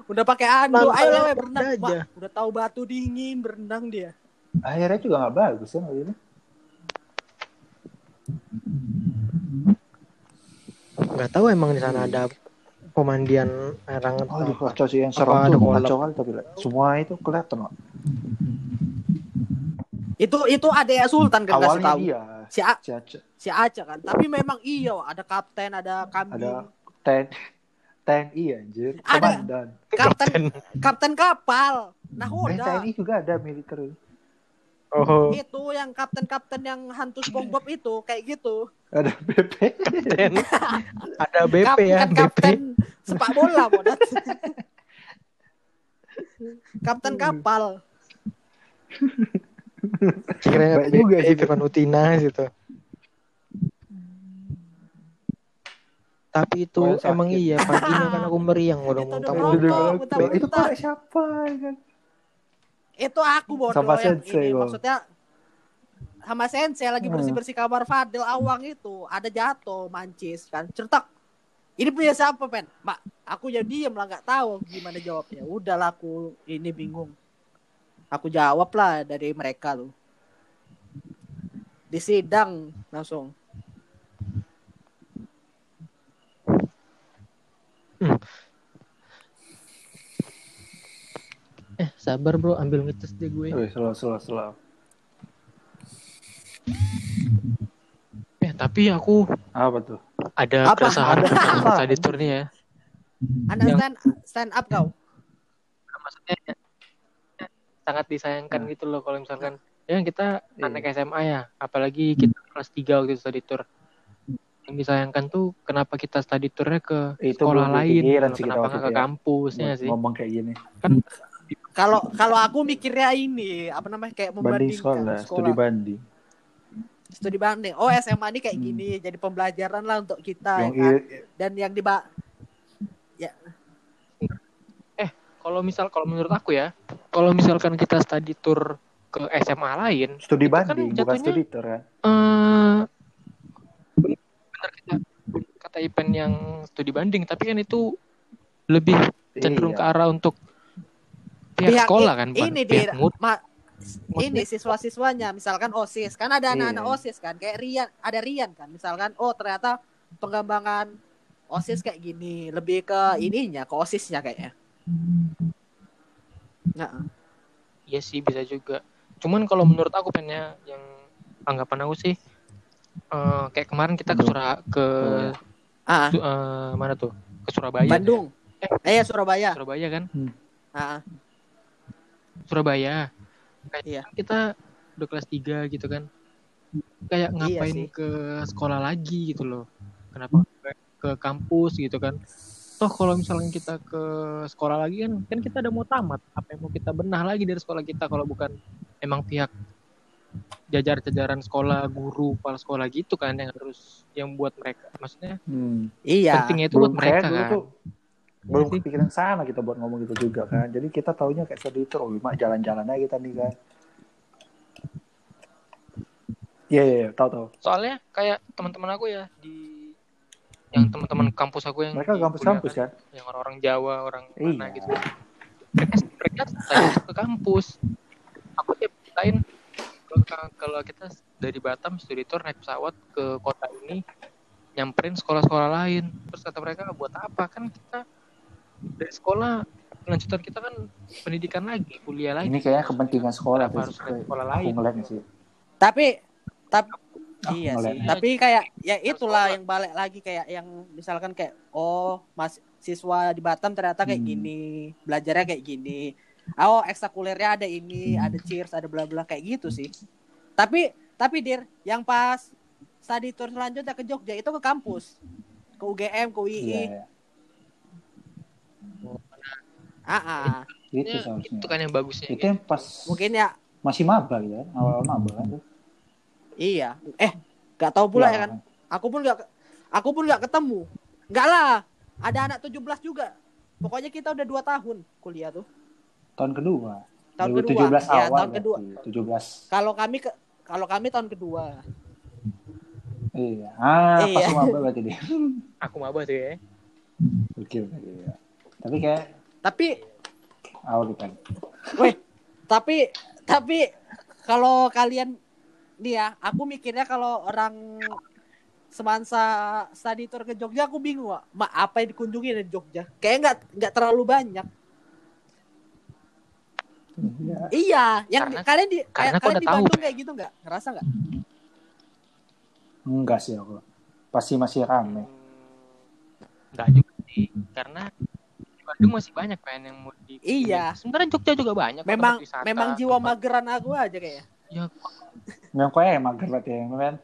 Udah pakai ando, Nantangnya ayo berenang. aja. Mak, udah tahu batu dingin, berenang dia. Akhirnya juga nggak bagus ya itu. nggak tahu emang di sana ada pemandian air hangat Oh, di kacau sih yang serem ada tuh kacau kali tapi semua itu kelihatan kok. Itu itu adek Sultan kan kasih Awalnya tahu. dia Si A, si Aca. Si Aca kan. Tapi memang iya, ada kapten, ada kambing. ada ten TNI anjir, Ada. komandan. Kapten kapten kapal. Eh, Nahoda. TNI juga ada militer. Oh, Itu yang kapten-kapten yang hantu SpongeBob itu kayak gitu. Ada BP. kapten. ada BP Kap- ya, kan BP. kapten sepak bola, Bodat. kapten kapal. Kira juga sih. Evan Utina gitu. Tapi itu Oh, emang sakit. iya paginya kan aku meriang udah muntah muntah. Itu korek siapa ya kan? Itu aku bodoh Sama yang sensei, ini. Bang. Maksudnya sama sensei lagi Hmm. bersih-bersih kamar Fadil Awang itu ada jatuh mancis kan certak ini punya siapa pen mak aku ya diem lah nggak tahu gimana jawabnya udahlah aku ini bingung aku jawab lah dari mereka loh di sidang langsung. Eh, sabar bro, ambil ngetes deh gue. Wih, slow, slow, slow. Eh, tapi aku Apa tuh? ada Apa? keresahan Ada tentang apa? nih ya. Anak Yang- stand stand up kau. Maksudnya sangat disayangkan gitu loh kalau misalkan ya kita Iya. anak SMA ya, apalagi kita kelas 3 waktu itu study tour. Yang disayangkan tuh kenapa kita study tournya ke Itu sekolah lain, gitu. sih kenapa nggak ke ya. kampus ya sih? Ngomong kayak gini. Kalau kalau aku mikirnya ini apa namanya kayak Banding membandingkan sekolah, studi banding. studi banding. Oh SMA ini kayak gini, jadi pembelajaran lah untuk kita Yang ya kan? Dan yang diba Kalau misal kalau menurut aku ya, kalau misalkan kita study tour ke SMA lain, studi kan banding, bukan jatuhnya- studi tour kan. eh benar kata kata Ipen yang studi banding, tapi kan itu lebih cenderung ke Iya. arah untuk pihak, Pihak sekolah kan, ini pihak dia murid. ma- ini siswa-siswanya misalkan OSIS kan ada anak-anak Iya. OSIS kan kayak Rian ada Rian kan misalkan oh ternyata pengembangan OSIS kayak gini lebih ke ininya ke OSISnya kayaknya nah Iya sih bisa juga. Cuman kalau menurut aku pennya yang anggapan aku sih eh, kayak kemarin kita ke Bandung. Sura ke ah Su- eh, mana tuh? Ke Surabaya. Bandung Eh. eh Surabaya Surabaya kan? ah Surabaya. Kayak Iya. kita udah kelas 3 gitu kan. Kayak Iya ngapain sih. ke sekolah lagi gitu loh. Kenapa ke kampus gitu kan? Toh kalau misalnya kita ke sekolah lagi kan kan kita udah mau tamat. Apa yang mau kita benah lagi dari sekolah kita kalau bukan emang pihak jajar-jajaran sekolah, guru, kepala sekolah gitu kan yang harus yang buat mereka. Maksudnya Hmm. iya pentingnya itu buat mereka kan. tuh belum sih. kepikiran sana kita buat ngomong gitu juga kan. Jadi kita taunya kayak studi tour, oh, mak jalan-jalan aja kita nih kan. Iya, iya, iya, tahu tahu. Soalnya kayak teman-teman aku ya di yang teman-teman kampus aku yang Mereka kampus-kampus kuliah kan. yang orang-orang Jawa, orang mana Iya. gitu. Mereka mereka saya ke kampus. Aku tiap ceritain kalau kalau kita dari Batam studi tour naik pesawat ke kota ini nyamperin sekolah-sekolah lain. Terus kata mereka buat apa? Kan kita dari sekolah lanjutan kita kan pendidikan lagi, kuliah lagi. Ini kayaknya kepentingan sekolah Kenapa harus naik sekolah lain? sih. tapi tapi iya sih tapi kayak ya itulah sekolah. yang balik lagi kayak yang misalkan kayak oh mas siswa di Batam ternyata kayak Hmm. gini belajarnya kayak gini oh ekstrakulernya ada ini ada cheers ada bla bla kayak gitu sih. Tapi tapi dir yang pas study tour selanjutnya ke Jogja itu ke kampus. Ke UGM ke UI Iya, iya. ah ah. Itu Ya, seharusnya. itu kan yang bagusnya. Itu yang pas mungkin ya. masih maba gitu kan, awal maba kan? Tuh. iya. Eh nggak tahu pula ya kan? Aku pun nggak aku pun nggak ketemu. Nggak lah. Ada anak 17 juga. Pokoknya kita udah dua tahun kuliah tuh Tahun kedua. tahun 2017 kedua ya awal tahun kedua berarti, 17. kalau kami ke kalau kami tahun kedua Iya. Ah, Iya. pas maba berarti dia. Aku maba tuh ya. Oke, iya. Tapi kayak tapi awal kita. weh tapi tapi kalau kalian nih ya aku mikirnya kalau orang semansa study tour ke Jogja aku bingung. Ma, apa yang dikunjungi dari Jogja kayak nggak nggak terlalu banyak Iya. iya yang Karena- kalian di kayak karena kalian di tahu, Bandung Pe. kayak gitu nggak ngerasa nggak Enggak sih aku. Pasti masih rame. Enggak juga sih, karena di Bandung masih banyak kan yang mau di Iya. Sebenarnya Jogja juga banyak kok memang memang jiwa tempat- mageran aku aja kayaknya Ya, Memang kok ya mager berarti ya, kan?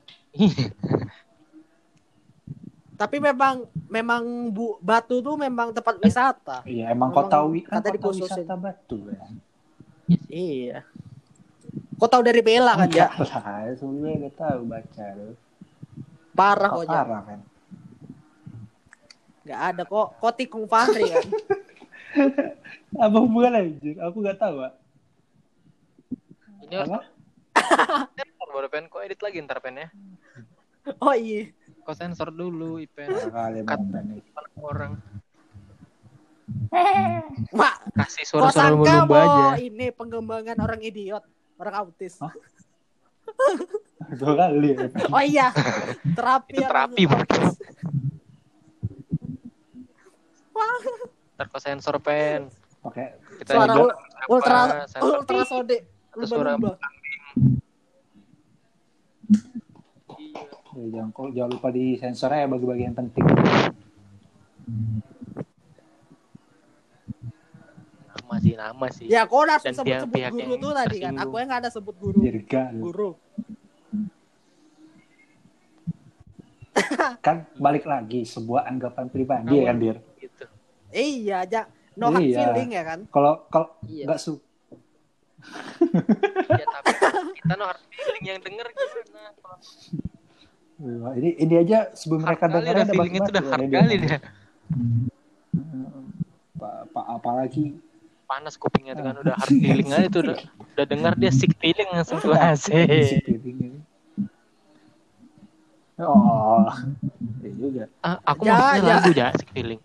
tapi memang memang bu Batu tuh memang tempat wisata Iya, emang Memang kota kan kata kota dikhususin. wisata Batu ya. Iya kau tahu dari Bella kan ya lah, sebenarnya udah tahu baca tuh. parah Kok parah kan. nggak ada kok kok tikung Fahri kan Apa hubungan anjir? Aku enggak tahu, Pak. Ini Apa? sensor baru pen kok edit lagi ntar pen ya. oh iya Kok sensor dulu ipen kali orang mak kasih kau suara-suara lumba aja. ini pengembangan orang idiot orang autis Hah? Dua kali ya. Oh iya. Terapi. Itu terapi. Wah, Ntar ke sensor pen. Pakai Kita Suara juga ul- ultra sensor ultrasonic. Terus suara. Iya. ya, jangan kok jangan lupa di sensornya ya bagi-bagi yang penting. Nama sih, nama sih. Ya, kau langsung Dan sebut-sebut pihak-pihak guru tuh tadi kan. Aku yang nggak ada sebut guru. Dirga. Guru. Kan balik lagi sebuah anggapan pribadi ya kan Dir. Gitu. Iya, aja. No hard Iya. feeling ya kan. Kalau kalau Iya. nggak su Ya, tapi kita no hard feeling yang denger gimana? Kalau ini ini aja sebelum hard mereka dengar ada feeling itu udah hard dia. kali dah. Pak pa, apalagi Panas kupingnya kan udah hard feeling aja tuh udah, udah denger dia sick feeling langsung tuh feeling ini. Oh, iya juga. Ah, aku Ya, maksudnya ya. lagu ya sick feeling.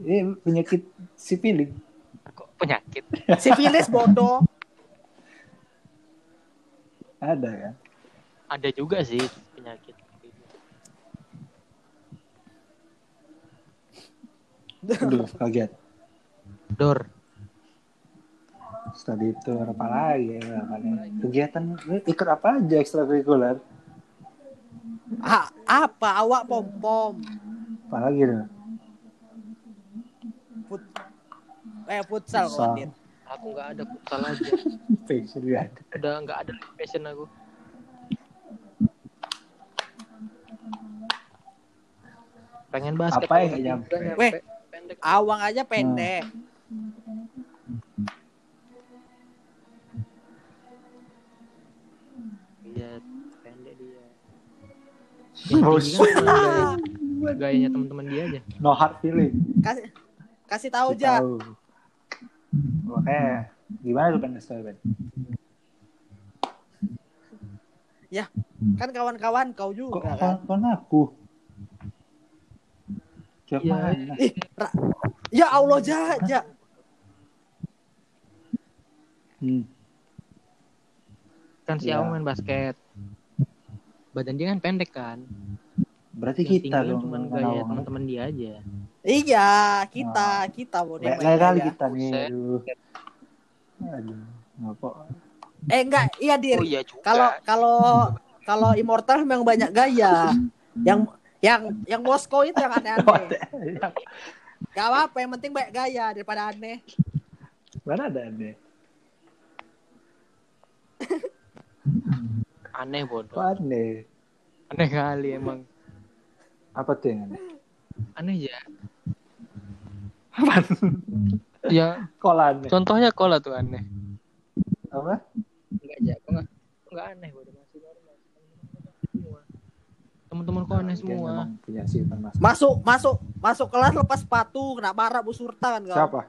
Ini penyakit si feeling. Kok penyakit? Sifilis bodoh. Ada kan? Ada juga sih penyakit. Aduh, kaget. Dor. Study tour apa lagi ya. Kegiatan ikut apa aja ekstrakurikuler? Ah, apa awak pom pom? Apa lagi tuh? Fut eh futsal kok. Aku nggak ada futsal aja. Fashion juga ada. Udah nggak ada passion aku. Pengen basket. Apa ya nggak. Weh. Pendek. Awang aja pendek. Iya, Yang kan gayanya teman-teman dia aja. No hard feeling. Kasih kasih tahu aja. Makanya gimana tuh Ben Story Ben? Kan kawan-kawan kau Kok juga kan. kawan aku? Siapa Iya. mana? Ih, Ra- ya Allah jaja. Hmm. Kan si Iya. Aung main basket. Badan dia kan pendek kan. Berarti Yang kita dong. cuma gaya teman-teman dia aja. Iya, kita kita yang kayak main kali gaya. kita nih. Aduh. Aduh. Ngapa? Eh enggak, iya dir. Oh iya. Kalau kalau kalau immortal memang banyak gaya. Yang yang yang Moskow itu yang aneh-aneh. Gak apa-apa, yang penting banyak gaya daripada aneh. Mana ada deh? aneh bodoh. Kok aneh? Aneh kali emang. Apa tuh yang aneh? Aneh ya. Apaan? Ya, Kok aneh? contohnya kola tuh aneh. Apa? Enggak aja, kok enggak enggak aneh bodoh masih normal. Semua. Teman-teman kok aneh semua. punya sifat mas. Masuk masuk masuk kelas lepas sepatu, kena marah Bu Surta kan kau. Siapa?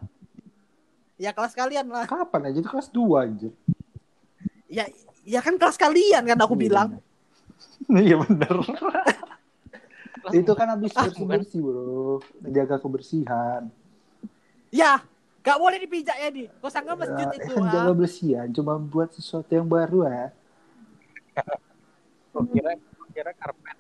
Ya kelas kalian lah. Kapan aja? Itu kelas 2 anjir. Ya ya kan kelas kalian kan aku bilang. Iya bener. Itu kan habis Ah, bersih bersih bro. Menjaga kebersihan. Ya, gak boleh dipijak ya di. Kau sangka masjid Ya, itu. kan ah. jaga kebersihan. Cuma buat sesuatu yang baru ya. Kira kira karpet.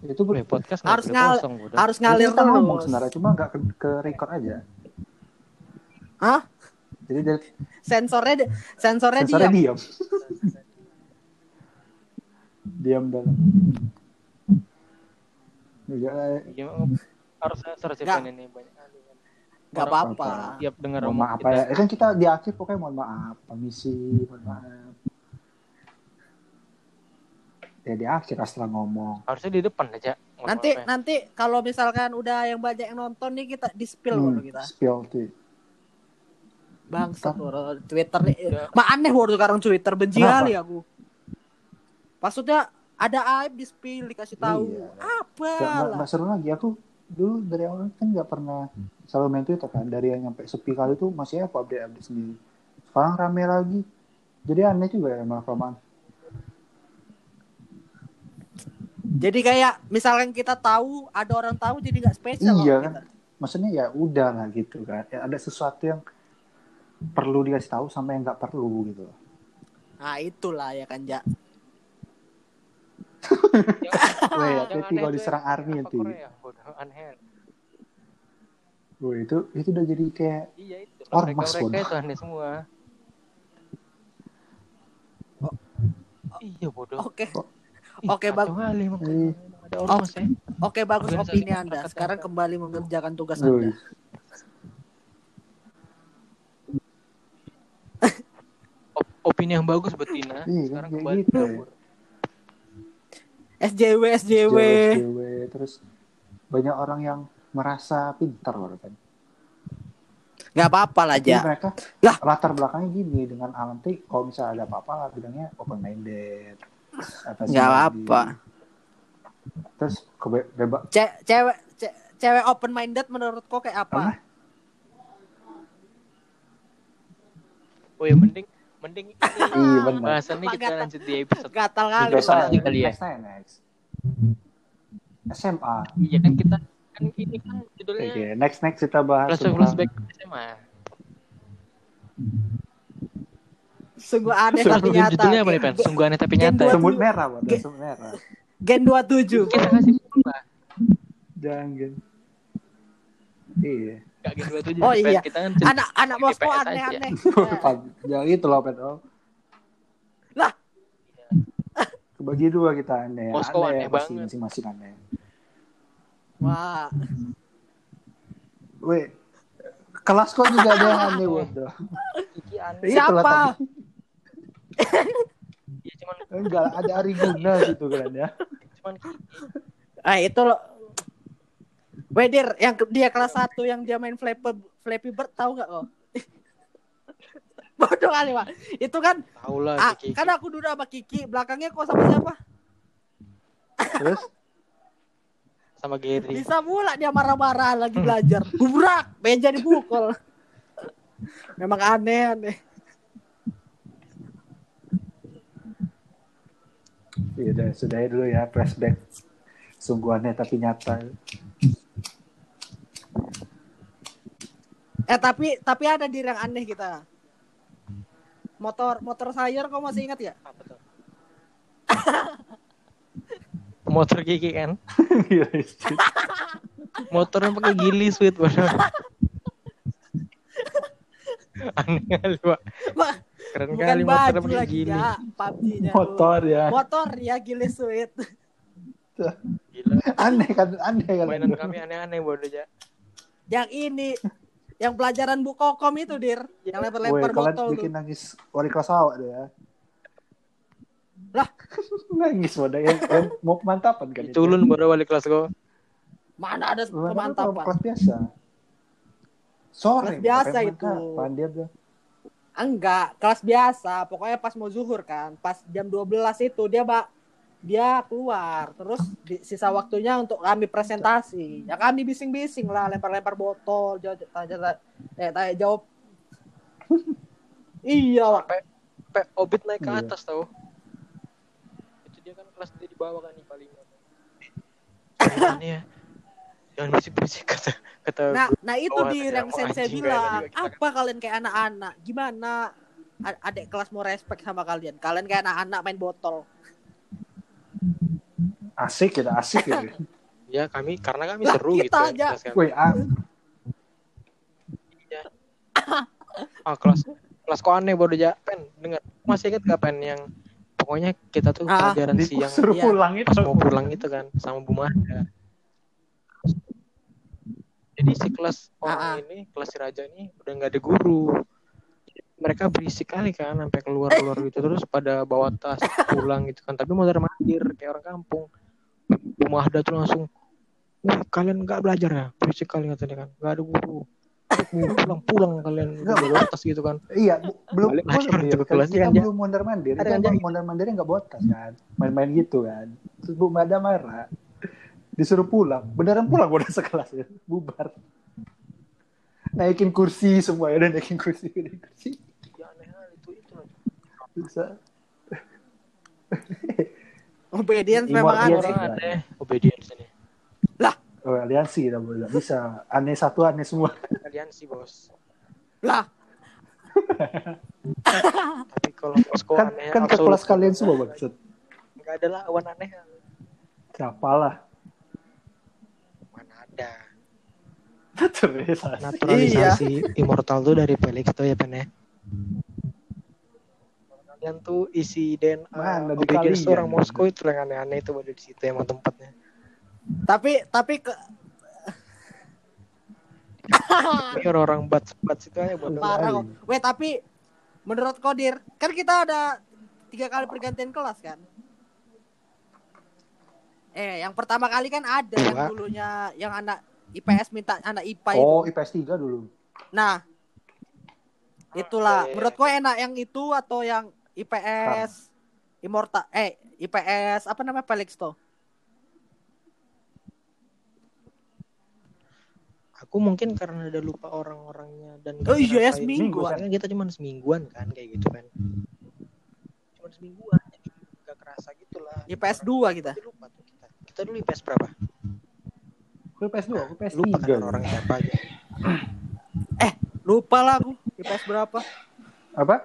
Itu Boleh ber- podcast Harus ngal- kosong bodoh. Harus ngalir kita ngomong terus. sebenarnya cuma nggak ke, ke record aja. Hah? Jadi dari Sensornya di- sensornya sensornya diam. diam. diam dalam. Ya, Iya, harus sensor sih ini banyak kali. Gak apa-apa. Tiap dengar mohon omong maaf kita. ya. Eh, kan kita di akhir pokoknya mohon maaf, permisi, mohon maaf. Ya di akhir setelah ngomong. Harusnya di depan aja. ngomong Nanti apa nanti kalau misalkan udah yang banyak yang nonton nih kita di spill Hmm, kita. spill tuh. Bangsat Twitter nih. Ya. Ma aneh baru sekarang Twitter benci kali aku. Maksudnya ada aib di spill dikasih tahu. Iya. Apa Gak, gak, lah. gak seru lagi. Aku dulu dari awal kan nggak pernah selalu main Twitter kan. Dari yang nyampe sepi kali tuh masih apa update-update sendiri. Sekarang rame lagi. Jadi aneh juga ya malah kelamaan. Jadi kayak misalkan kita tahu ada orang tahu jadi nggak spesial Iya loh kan. kita. maksudnya ya udah lah gitu kan ya, ada sesuatu yang perlu dikasih tahu sama yang nggak perlu gitu Nah, itulah ya kan, Ja. Weh, Yang hati-hati aneh kalau diserang army nanti. Korea, bodoh, aneh. Weh, itu itu udah jadi kayak Iya itu. Ormas, mereka, mereka bodoh. itu aneh semua. Iya bodoh. Oke. Ih, Oke, ormas ya. Oke, bagus Organisasi opini masyarakat Anda. Sekarang kembali mengerjakan tugas. Anda. Op- opini yang bagus betina. Iya, Sekarang kembali gitu. SJW, SJW. SJW, terus banyak orang yang merasa pintar loh kan. Gak apa-apa lah, Jadi Ja. mereka Lah. latar belakangnya gini dengan nanti kalau misalnya ada apa-apa lah bilangnya open minded. Apa sih Gak yang apa-apa. di- Terus kebe- bebas Ce- cewek ce- cewek open minded menurut kok kayak apa? Apa? Oh ya mending mending ini Iya bahasannya Apa kita gatal? lanjut di episode. Gatal kali. Pak. aja kali ya. Next next. SMA. Iya kan kita kan ini kan judulnya Oke, next next kita bahas flashback flashback SMA. Sungguh aneh Sudah tapi nyata. judulnya apa nih Pen? Sungguh aneh tapi Gen nyata. dua- semut merah, Ge- semut merah. Gen 27. Kita kasih apa? Jangan. Iya. Gak gen 27. Oh Pen. iya. Kita kan Anak Moskow aneh-aneh. Yang itu loh, Pedro. Lah. Kebagi dua kita aneh. Moskow aneh masing- banget. Masing-masing aneh. Wah. Weh, kelas kok juga ada yang aneh, aneh. Itulah Siapa? Iya cuman Enggak, ada Ariguna gitu kan ya. cuman Kiki. Ah itu loh. Wedir yang dia kelas 1 yang dia main Flappy Flappy Bird tahu nggak kok? Bodoh kali, Pak. Itu kan Tahu lah ah, si Kiki. kan aku duduk sama Kiki, belakangnya kok sama siapa? Terus sama Gary. Bisa pula dia marah-marah lagi belajar. Bubrak, meja dipukul. Memang aneh ya udah sudah dulu ya flashback. Sungguh aneh tapi nyata. Eh tapi tapi ada dir yang aneh kita. Motor motor sayur kau masih ingat ya? Apa tuh? Motor Kiki kan. Iya, Motornya pakai gili sweet bodoh. Aneh kali, Pak. Keren bukan kali motornya baju lagi gili. ya, PUBG-nya. Motor ya. Motor ya gile sweet. Gila. Aneh kan, aneh kan. Mainan kami aneh-aneh bodoh aja. Yang ini yang pelajaran Bu Kokom itu, Dir. Yang Woi, lempar-lempar kalian botol bikin tuh. nangis wali kelas awak deh ya. Lah. nangis wadah yang, yang mau pemantapan kan Itu ulun bodoh wali kelas kau. Mana ada Pemantapan. Kelas biasa. Sore. Kelas biasa itu. pemantapan dia. Enggak, kelas biasa. Pokoknya pas mau zuhur kan, pas jam 12 itu dia Mbak dia keluar terus di, sisa waktunya untuk kami presentasi ya kami bising-bising lah lempar-lempar botol jawab tanya, eh, tanya jawab iya. Sampai sampai Obit naik ke Iya. atas tau. Itu dia kan kelas dia di bawah kan nih paling. Jangan ya. Jangan berisik-berisik kata kata nah nah itu Oh, di yang sensei bilang kayaknya juga kita apa kalian kayak anak-anak gimana A- adik kelas mau respect sama kalian kalian kayak anak-anak main botol Asik ya, asik ya. Ya kami karena kami Lah, seru kita gitu ya, aja. kelas kami. Woi, ah, Ah kelas kelas kok aneh bodoh aja. Pen dengar masih inget gak pen yang pokoknya kita tuh Ah, pelajaran siang Iya. pulang itu. pas mau pulang itu kan sama Bu Mada. Jadi si kelas orang Ah, ah. ini kelas si Raja ini udah nggak ada guru. Mereka berisik kali kan sampai keluar keluar gitu terus pada bawa tas pulang gitu kan tapi mondar mandir kayak orang kampung. Bu Mahda tuh langsung, Wah, kalian nggak belajar ya? Berisik kali katanya kan, nggak ada guru. Pulang pulang kalian Nggak, bawa tas gitu kan. Iya, belum Balik belum ke Kan kelas kita kan, belum mondar mandir. Ada kan, mondar mandirnya nggak bawa tas kan, main-main gitu kan. Terus Bu Mada marah, disuruh pulang. Beneran pulang udah sekelas ya, bubar. Naikin kursi semua ya, udah naikin kursi, naikin kursi. Ya aneh hal itu itu. Bisa. obedience memang aneh. Orang aneh, obedience ini. Oh, aliansi kita boleh bisa aneh satu aneh semua aliansi bos Lah, tapi kalau posko kan aneh kan ke kelas kalian semua maksud nggak ada lah awan aneh siapa lah mana ada terus. Naturalisasi immortal tuh dari Felix tuh ya pen ya? Kalian tuh isi DNA Mana di obedience tuh kalian? orang Moskow itu yang aneh-aneh itu baru di situ emang tempatnya. Tapi tapi ke Ini orang-orang bats bats itu aja buat parah kok. Weh, tapi menurut Kodir, kan kita ada tiga kali pergantian kelas kan? Eh, yang pertama kali kan ada yang Dua. dulunya yang anak IPS minta anak IPA oh itu. IPS 3 dulu Nah, itulah. Oke. Menurut kau enak yang itu atau yang IPS Immortal eh IPS apa namanya Felix tuh? aku mungkin karena udah lupa orang-orangnya dan Oh iya, ya, seminggu. Soalnya kita cuma semingguan kan kayak gitu kan cuma semingguan jadi gak kerasa gitu lah IPS 2 kita. Lupa tuh kita dulu IPS berapa? Aku IPS 2 aku IPS lupa kan 3 orang siapa aja. Lupa lah aku IPS berapa. apa?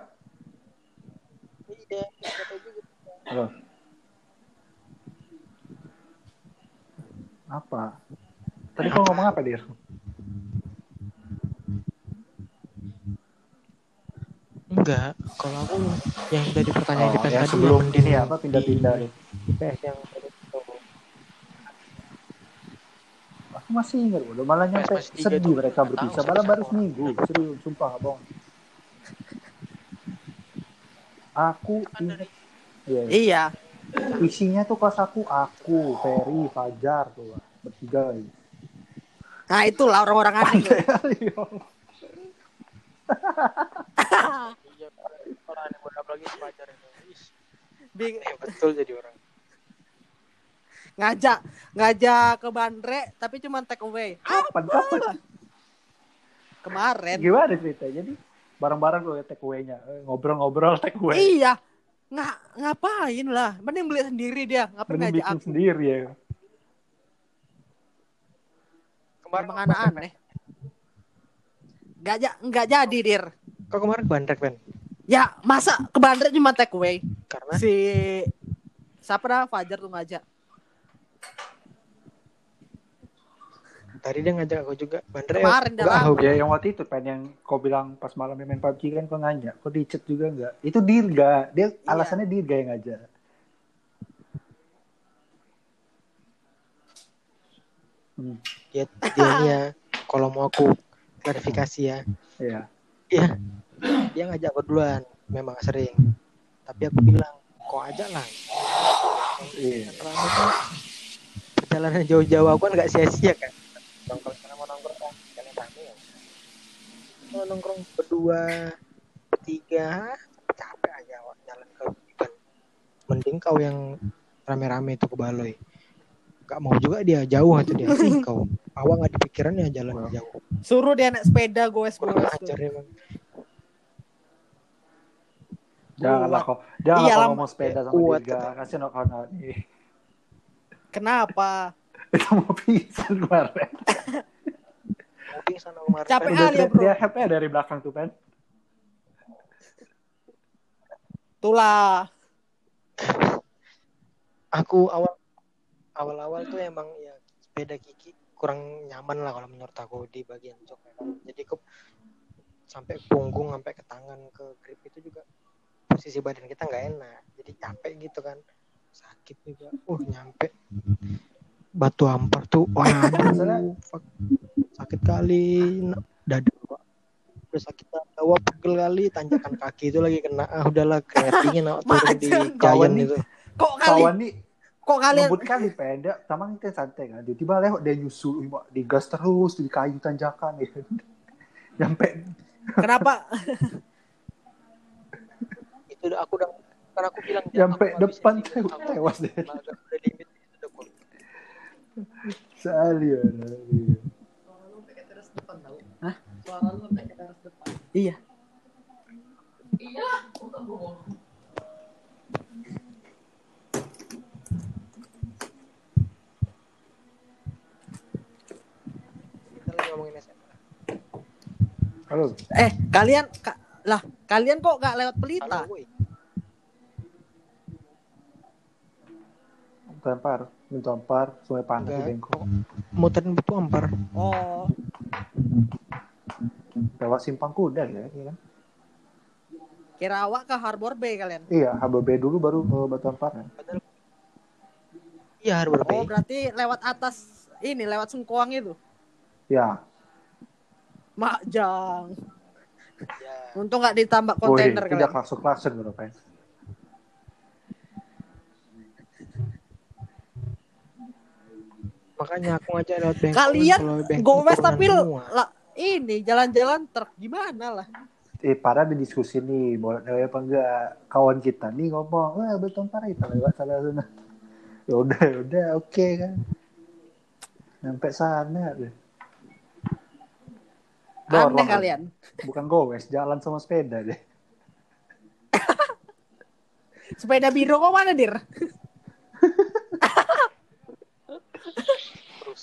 Iya Apa? apa? Tadi kau ngomong apa dir? Enggak kalau aku yang dari pertanyaan oh, IPS yang tadi sebelum ini di- apa pindah-pindah? Di IPS yang tadi itu. aku masih ingat udah malah nyampe sedih mereka berpisah. tahu malah baru seminggu. Serius sumpah bohong aku ingat Iya, Iya. isinya tuh kelas aku aku Ferry Fajar tuh bertiga lagi Nah, itulah orang-orang aneh. iya. Bing- betul jadi orang ngajak ngajak ke Bandre tapi cuma take away. Kapan kapan kemarin. Gimana ceritanya jadi bareng-bareng gue take away-nya. Eh, ngobrol-ngobrol take away. Iya. Nggak ngapain lah? Mending beli sendiri dia. Ngapain mending ngajak bikin aku? sendiri ya. Kemarin emang anak aneh nggak ja- nggak jadi dir. Kok kemarin bandrek Ben ya masa ke Bandre cuma take away? Karena? Si siapa dah Fajar tuh ngajak tadi dia ngajak aku juga bandrek kemarin dah Enggak, ya yang waktu itu pen yang kau bilang pas malam main PUBG kan kau nanya kau di chat juga enggak itu Dirga dia Iya. alasannya Dirga yang ngajak. Hmm, dia dia ini ya kalau mau aku klarifikasi ya. Iya. Iya. Dia ngajak aku duluan memang sering. Tapi aku bilang kok aja lah. Iya. Kan perjalanan jauh-jauh aku kan nggak sia-sia kan nongkrong sana mau nongkrong kan? Kalian rame ya? Mau nongkrong berdua bertiga capek aja awak jalan ke hutan mending kau yang rame-rame itu ke baloi. Gak mau juga dia jauh atau dia. Sih kau. Awak nggak dipikiran ya jalan Wow. jauh? Suruh dia naik sepeda goes kurang goes ajar emang janganlah kau. Janganlah Iya, kau ngomong sepeda sama Kuat, Dirga kasih no kawan nih kenapa itu mau pingsan kemarin mau pingsan kemarin Capek kali ya, teriak- bro. dia happy dari belakang tuh pen itulah aku awal awal-awal tuh emang ya sepeda Kiki kurang nyaman lah kalau menurut aku di bagian jok ya. Jadi ke sampai punggung sampai ke tangan ke grip itu juga posisi badan kita nggak enak. Jadi capek gitu kan. Sakit juga. Uh nyampe batu ampar tuh. Wah, aduh, fuck. sakit kali dada Pak. udah sakit dada wah pegel kali tanjakan kaki itu lagi kena. Ah udahlah dingin awak turun di kawan itu. kok kali kawan nih kok kalian ngebut kali pendek sama kita santai kan. Tiba-tiba lewat dia nyusul Wah, digas terus di kayu tanjakan. Ya nyampe. Kenapa? Itu aku udah kan aku bilang "Jangan, nyampe depan tewas deh udah limit Sekali ya. Hah? Suara lu sampai ke teras depan. Iya. Iya, bukan bohong. Halo. Eh, kalian ka, lah, kalian kok gak lewat pelita? Halo, Lempar. Tampar, minta tampar, sungai panas di Enggak. bengkok. Muterin betul ampar. Oh, Lewat simpang kuda ya, iya kan? kira awak ke Harbor Bay kalian. Iya, HBB dulu baru ke Batu Ampar? Padahal Iya, Harbor Bay. Oh, berarti lewat atas ini, lewat Sengkuang itu. Ya, Makjang. Ya. Untung gak ditambah kontainer tidak kalian. klakson klakson bro, Pen. Makanya aku ngajak lewat bengkok. Kalian turunan tapi lah ini jalan-jalan truk gimana lah? Eh, para di diskusi nih, boleh lewat apa enggak? Kawan kita nih ngomong, wah Batu Ampar kita lewat sana sana. Ya udah, ya udah, oke kan. Sampai sana deh. Dorong, Aneh kalian. Bukan gowes, jalan sama sepeda deh. Sepeda biru kok mana, Dir?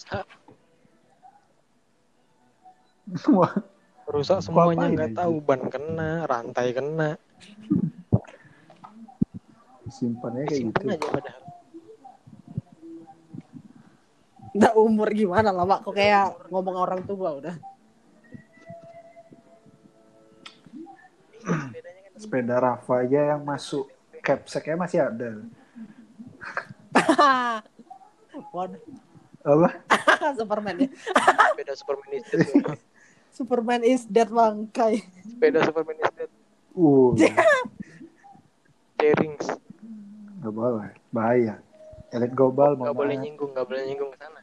rusak. Wah, Rusak semuanya nggak tahu ban kena, rantai kena. simpannya kayak Simpen gitu. aja padahal. Nggak umur gimana lah, Mak. Kok kayak ngomong orang tua udah. Bedanya Sepeda Rafa aja yang masuk capseknya masih ada. Waduh, Apa? Superman ya. sepeda Superman is dead. Superman is dead bangkai. sepeda Superman is dead. Uh, Jarings. nggak boleh, bahaya. Elit global mau Nggak boleh nyinggung, nggak boleh nyinggung ke sana.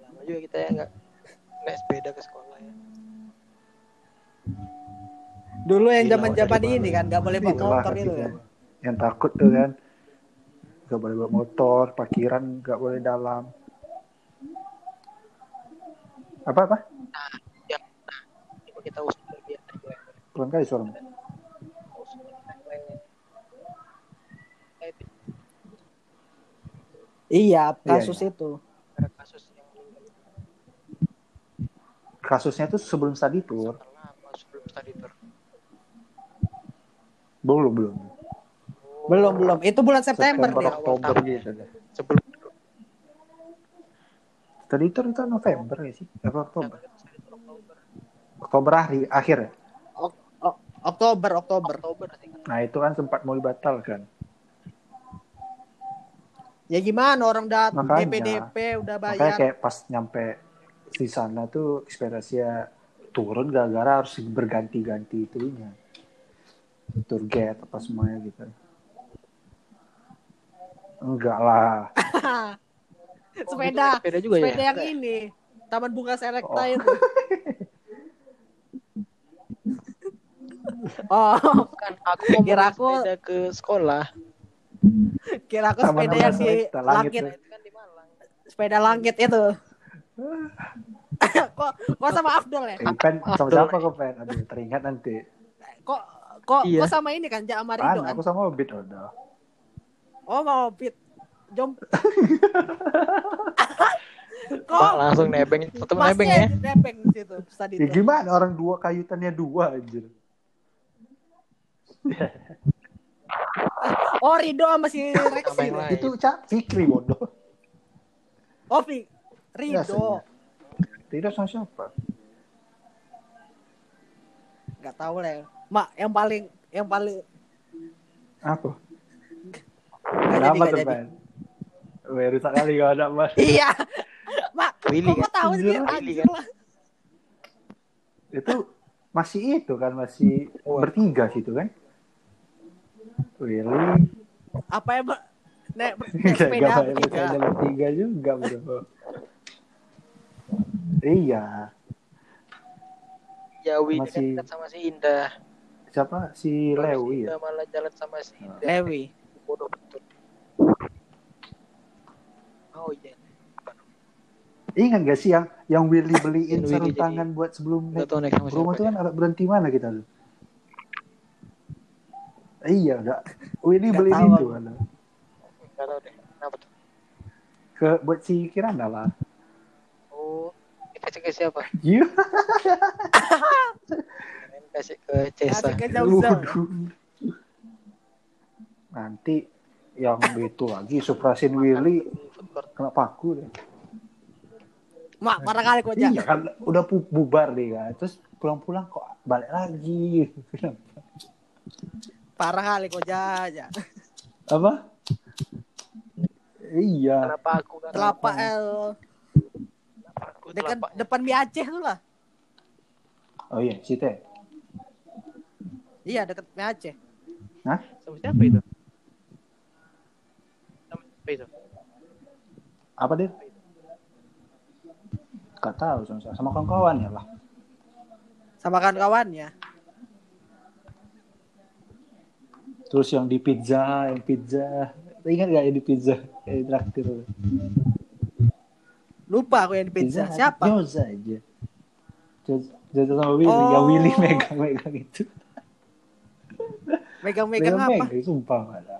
Lama juga kita ya nggak naik sepeda ke sekolah ya. Dulu yang zaman-zaman ini kan nggak boleh bawa motor itu kan. Yang takut tuh kan. Gak boleh bawa motor, parkiran gak boleh dalam. Apa apa? Nah, kita aja. Kurang kali suara. Eh, itu Iya, kasus itu. kasus yang meninggal Kasusnya tuh sebelum study tour. setelah apa sebelum study tour. Belum belum. Belum, belum. Itu bulan September, September nih. Oktober gitu deh. Sebelum Study tour itu November ya sih? Apa Oktober? Oktober. Akhir, akhir ya? Ok- ok- Oktober, Oktober. Nah itu kan sempat mau dibatalkan. Ya gimana orang udah Makanya. DP-DP udah Makanya bayar. kayak pas nyampe di sana tuh ekspektasinya turun gara-gara harus berganti-ganti itunya. Tour guide apa semuanya gitu. Enggak lah. sepeda, Sepeda juga sepeda ya? yang ini. Taman Bunga Selekta Oh. itu. oh, Kan aku mau Kira aku- sepeda ke sekolah. kira aku Taman sepeda yang di langit langit. Itu kan di Malang. sepeda langit itu. kok kok sama Afdol ya? Eh, pen sama siapa kok pen? Aduh teringat nanti. Kok kok Iya. kok sama ini kan Amarido kan? aku sama Obit udah. Oh mau pit. Jom. Pak, kok langsung nebeng satu nebeng ya. nebeng di situ tadi Ya gimana orang dua kayutannya dua anjir. Oh Rido sama si Sama Rexi. itu. Cak Fikri bodoh. Oh Ya, Rido. Tidak sama siapa? Gak tahu lah. ya. Mak yang paling yang paling Apa? Kenapa tuh jadi. pen? Weh, rusak kali gak ada mas. Iya. Mak, Willy kok kan? tahu sih Willy anjir kan? lah. itu masih itu kan masih Wah. bertiga situ kan Willy Apa ya, Mbak? Nek, nek Gak, sepeda bertiga. ada bertiga juga bro iya Ya Wi Masih- sama si Indah. siapa si Baru si Lewi ya Indah malah jalan sama si Indah. Lewi. Bodoh betul. Oh iya. ingat gak sih yang yang Willy beliin Willy sarung jadi- tangan buat sebelum naik rumah siapa tuh ya. kan ada berhenti mana kita tuh iya enggak Willy Nggak beliin tahu itu kan Nggak tahu deh. Kenapa tuh? ke buat si Kirana lah ke siapa? Iya. Kasih ke Cesa. Kasih ke Jauza. Nanti yang itu lagi Suprasin Willy kena paku deh. Mak, parah kali kok Iya ja. kan udah bubar deh kan. Terus pulang-pulang kok balik lagi. Parah kali kok ja. ja. Apa? Iya. Kenapa aku kan? Telapak L. Dekat depan mie Aceh tuh lah. Oh iya, si Teh. Iya, dekat mie Aceh. Hah? Sama siapa itu? Siapa itu? Apa deh? Gak tahu sama, sama kawan-kawan ya lah. Sama kawan-kawannya. Terus yang di pizza, yang pizza. Ingat gak yang di pizza? Yang di traktir. Lupa aku yang di pizza. Siapa? Yoza aja. Yoza Yoza sama Willy. Oh. Yang Willy megang-megang itu. Megang-megang apa? Megang-megang, sumpah gak ada.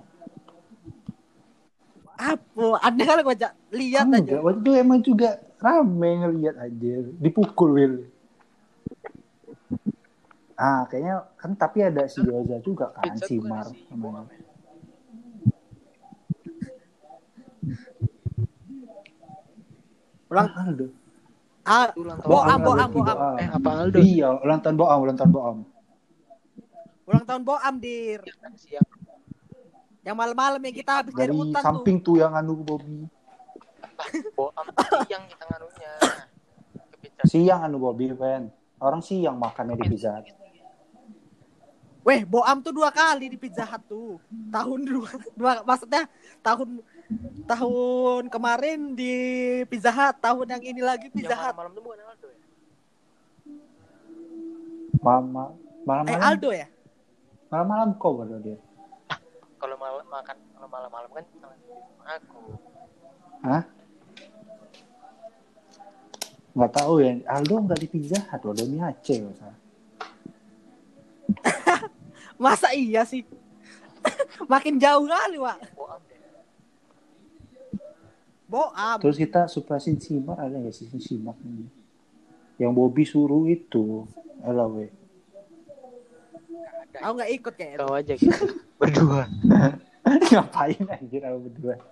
Apa? Ada kali ja. Lihat aja. waktu itu emang juga rame ngeliat aja. Dipukul Willy. Ah, kayaknya kan tapi ada si Yoza juga kan, Pizza si Mar. si? Ulang Ah, Aldo. ah, Ulang tahun. Boam, Boam, Boam. Eh, apa Aldo? Iya, ulang tahun Boam, ulang tahun Boam. ulang tahun Boam dir. Siang. Yang malam-malam yang kita habis dari Dari hutan tuh. samping tuh yang anu Bobby. Boam siang kita nganunya. Siang anu Bobby, Pen. Orang siang makannya di Pizza Hut. Weh, Boam tuh dua kali di Pizza Hut tuh. Tahun dua, dua maksudnya tahun tahun kemarin di Pizza Hut, tahun yang ini lagi Pizza Yang Hut. malam-malam tuh bukan Aldo ya? Mama, malam Eh malam, Aldo ya? malam malam kok baru dia. Kalau malam makan kalau malam-malam kan sama aku. Hah? Nggak tahu ya. Aldo nggak di Pizza Hut, loh. Aceh. masa. Masa iya sih? Makin jauh kali, deh. Boam. Terus kita suprasin simak ada nggak sih simak ini? Yang Bobby suruh itu. Alah we. Aku nggak ikut kayaknya. Kau aja gitu. Berdua. Ngapain anjir aku berdua?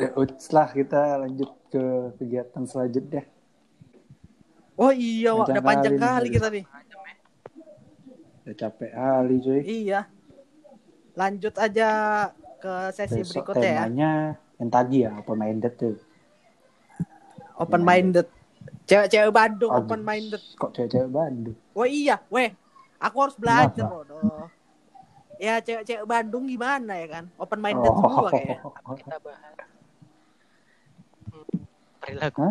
Eh, setelah kita lanjut ke kegiatan selanjutnya. Oh iya, Wak. Udah Panjang kali kali kita nih. Udah capek kali cuy. Iya. Lanjut aja ke sesi Besok berikutnya ya. temanya yang tadi ya, open minded tuh. Open minded. Cewek-cewek Bandung Aduh, open minded. Kok cewek-cewek Bandung? Oh iya, weh. Aku harus belajar? Rodo. Ya cewek-cewek Bandung gimana ya kan? Open minded Oh. semua kayaknya. Kita bahas hmm, perilaku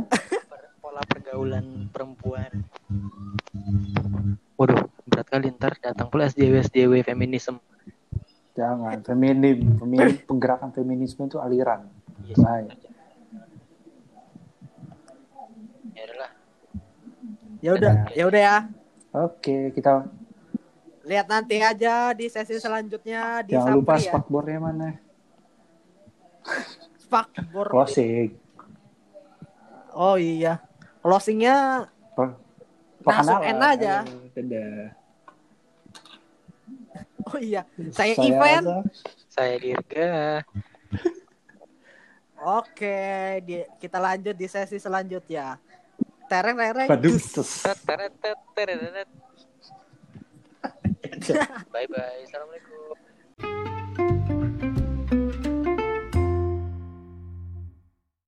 pola pergaulan perempuan. Waduh, berat kali ntar datang pula SJW SJW feminisme. Jangan, feminim, feminim, penggerakan feminisme itu aliran. Iya, Baik. Ya udahlah. Ya udah, ya udah ya. Oke, kita Lihat nanti aja di sesi selanjutnya di jangan lupa ya. spakbornya mana? Spakbor. Closing. Oh iya. Closingnya Per- Langsung end aja. Dadah. oh iya. Saya, Saya event. Razak. Saya Dirga. Oke, di, kita lanjut di sesi selanjutnya. Tereng tereng. Teret. Bye bye. Assalamualaikum.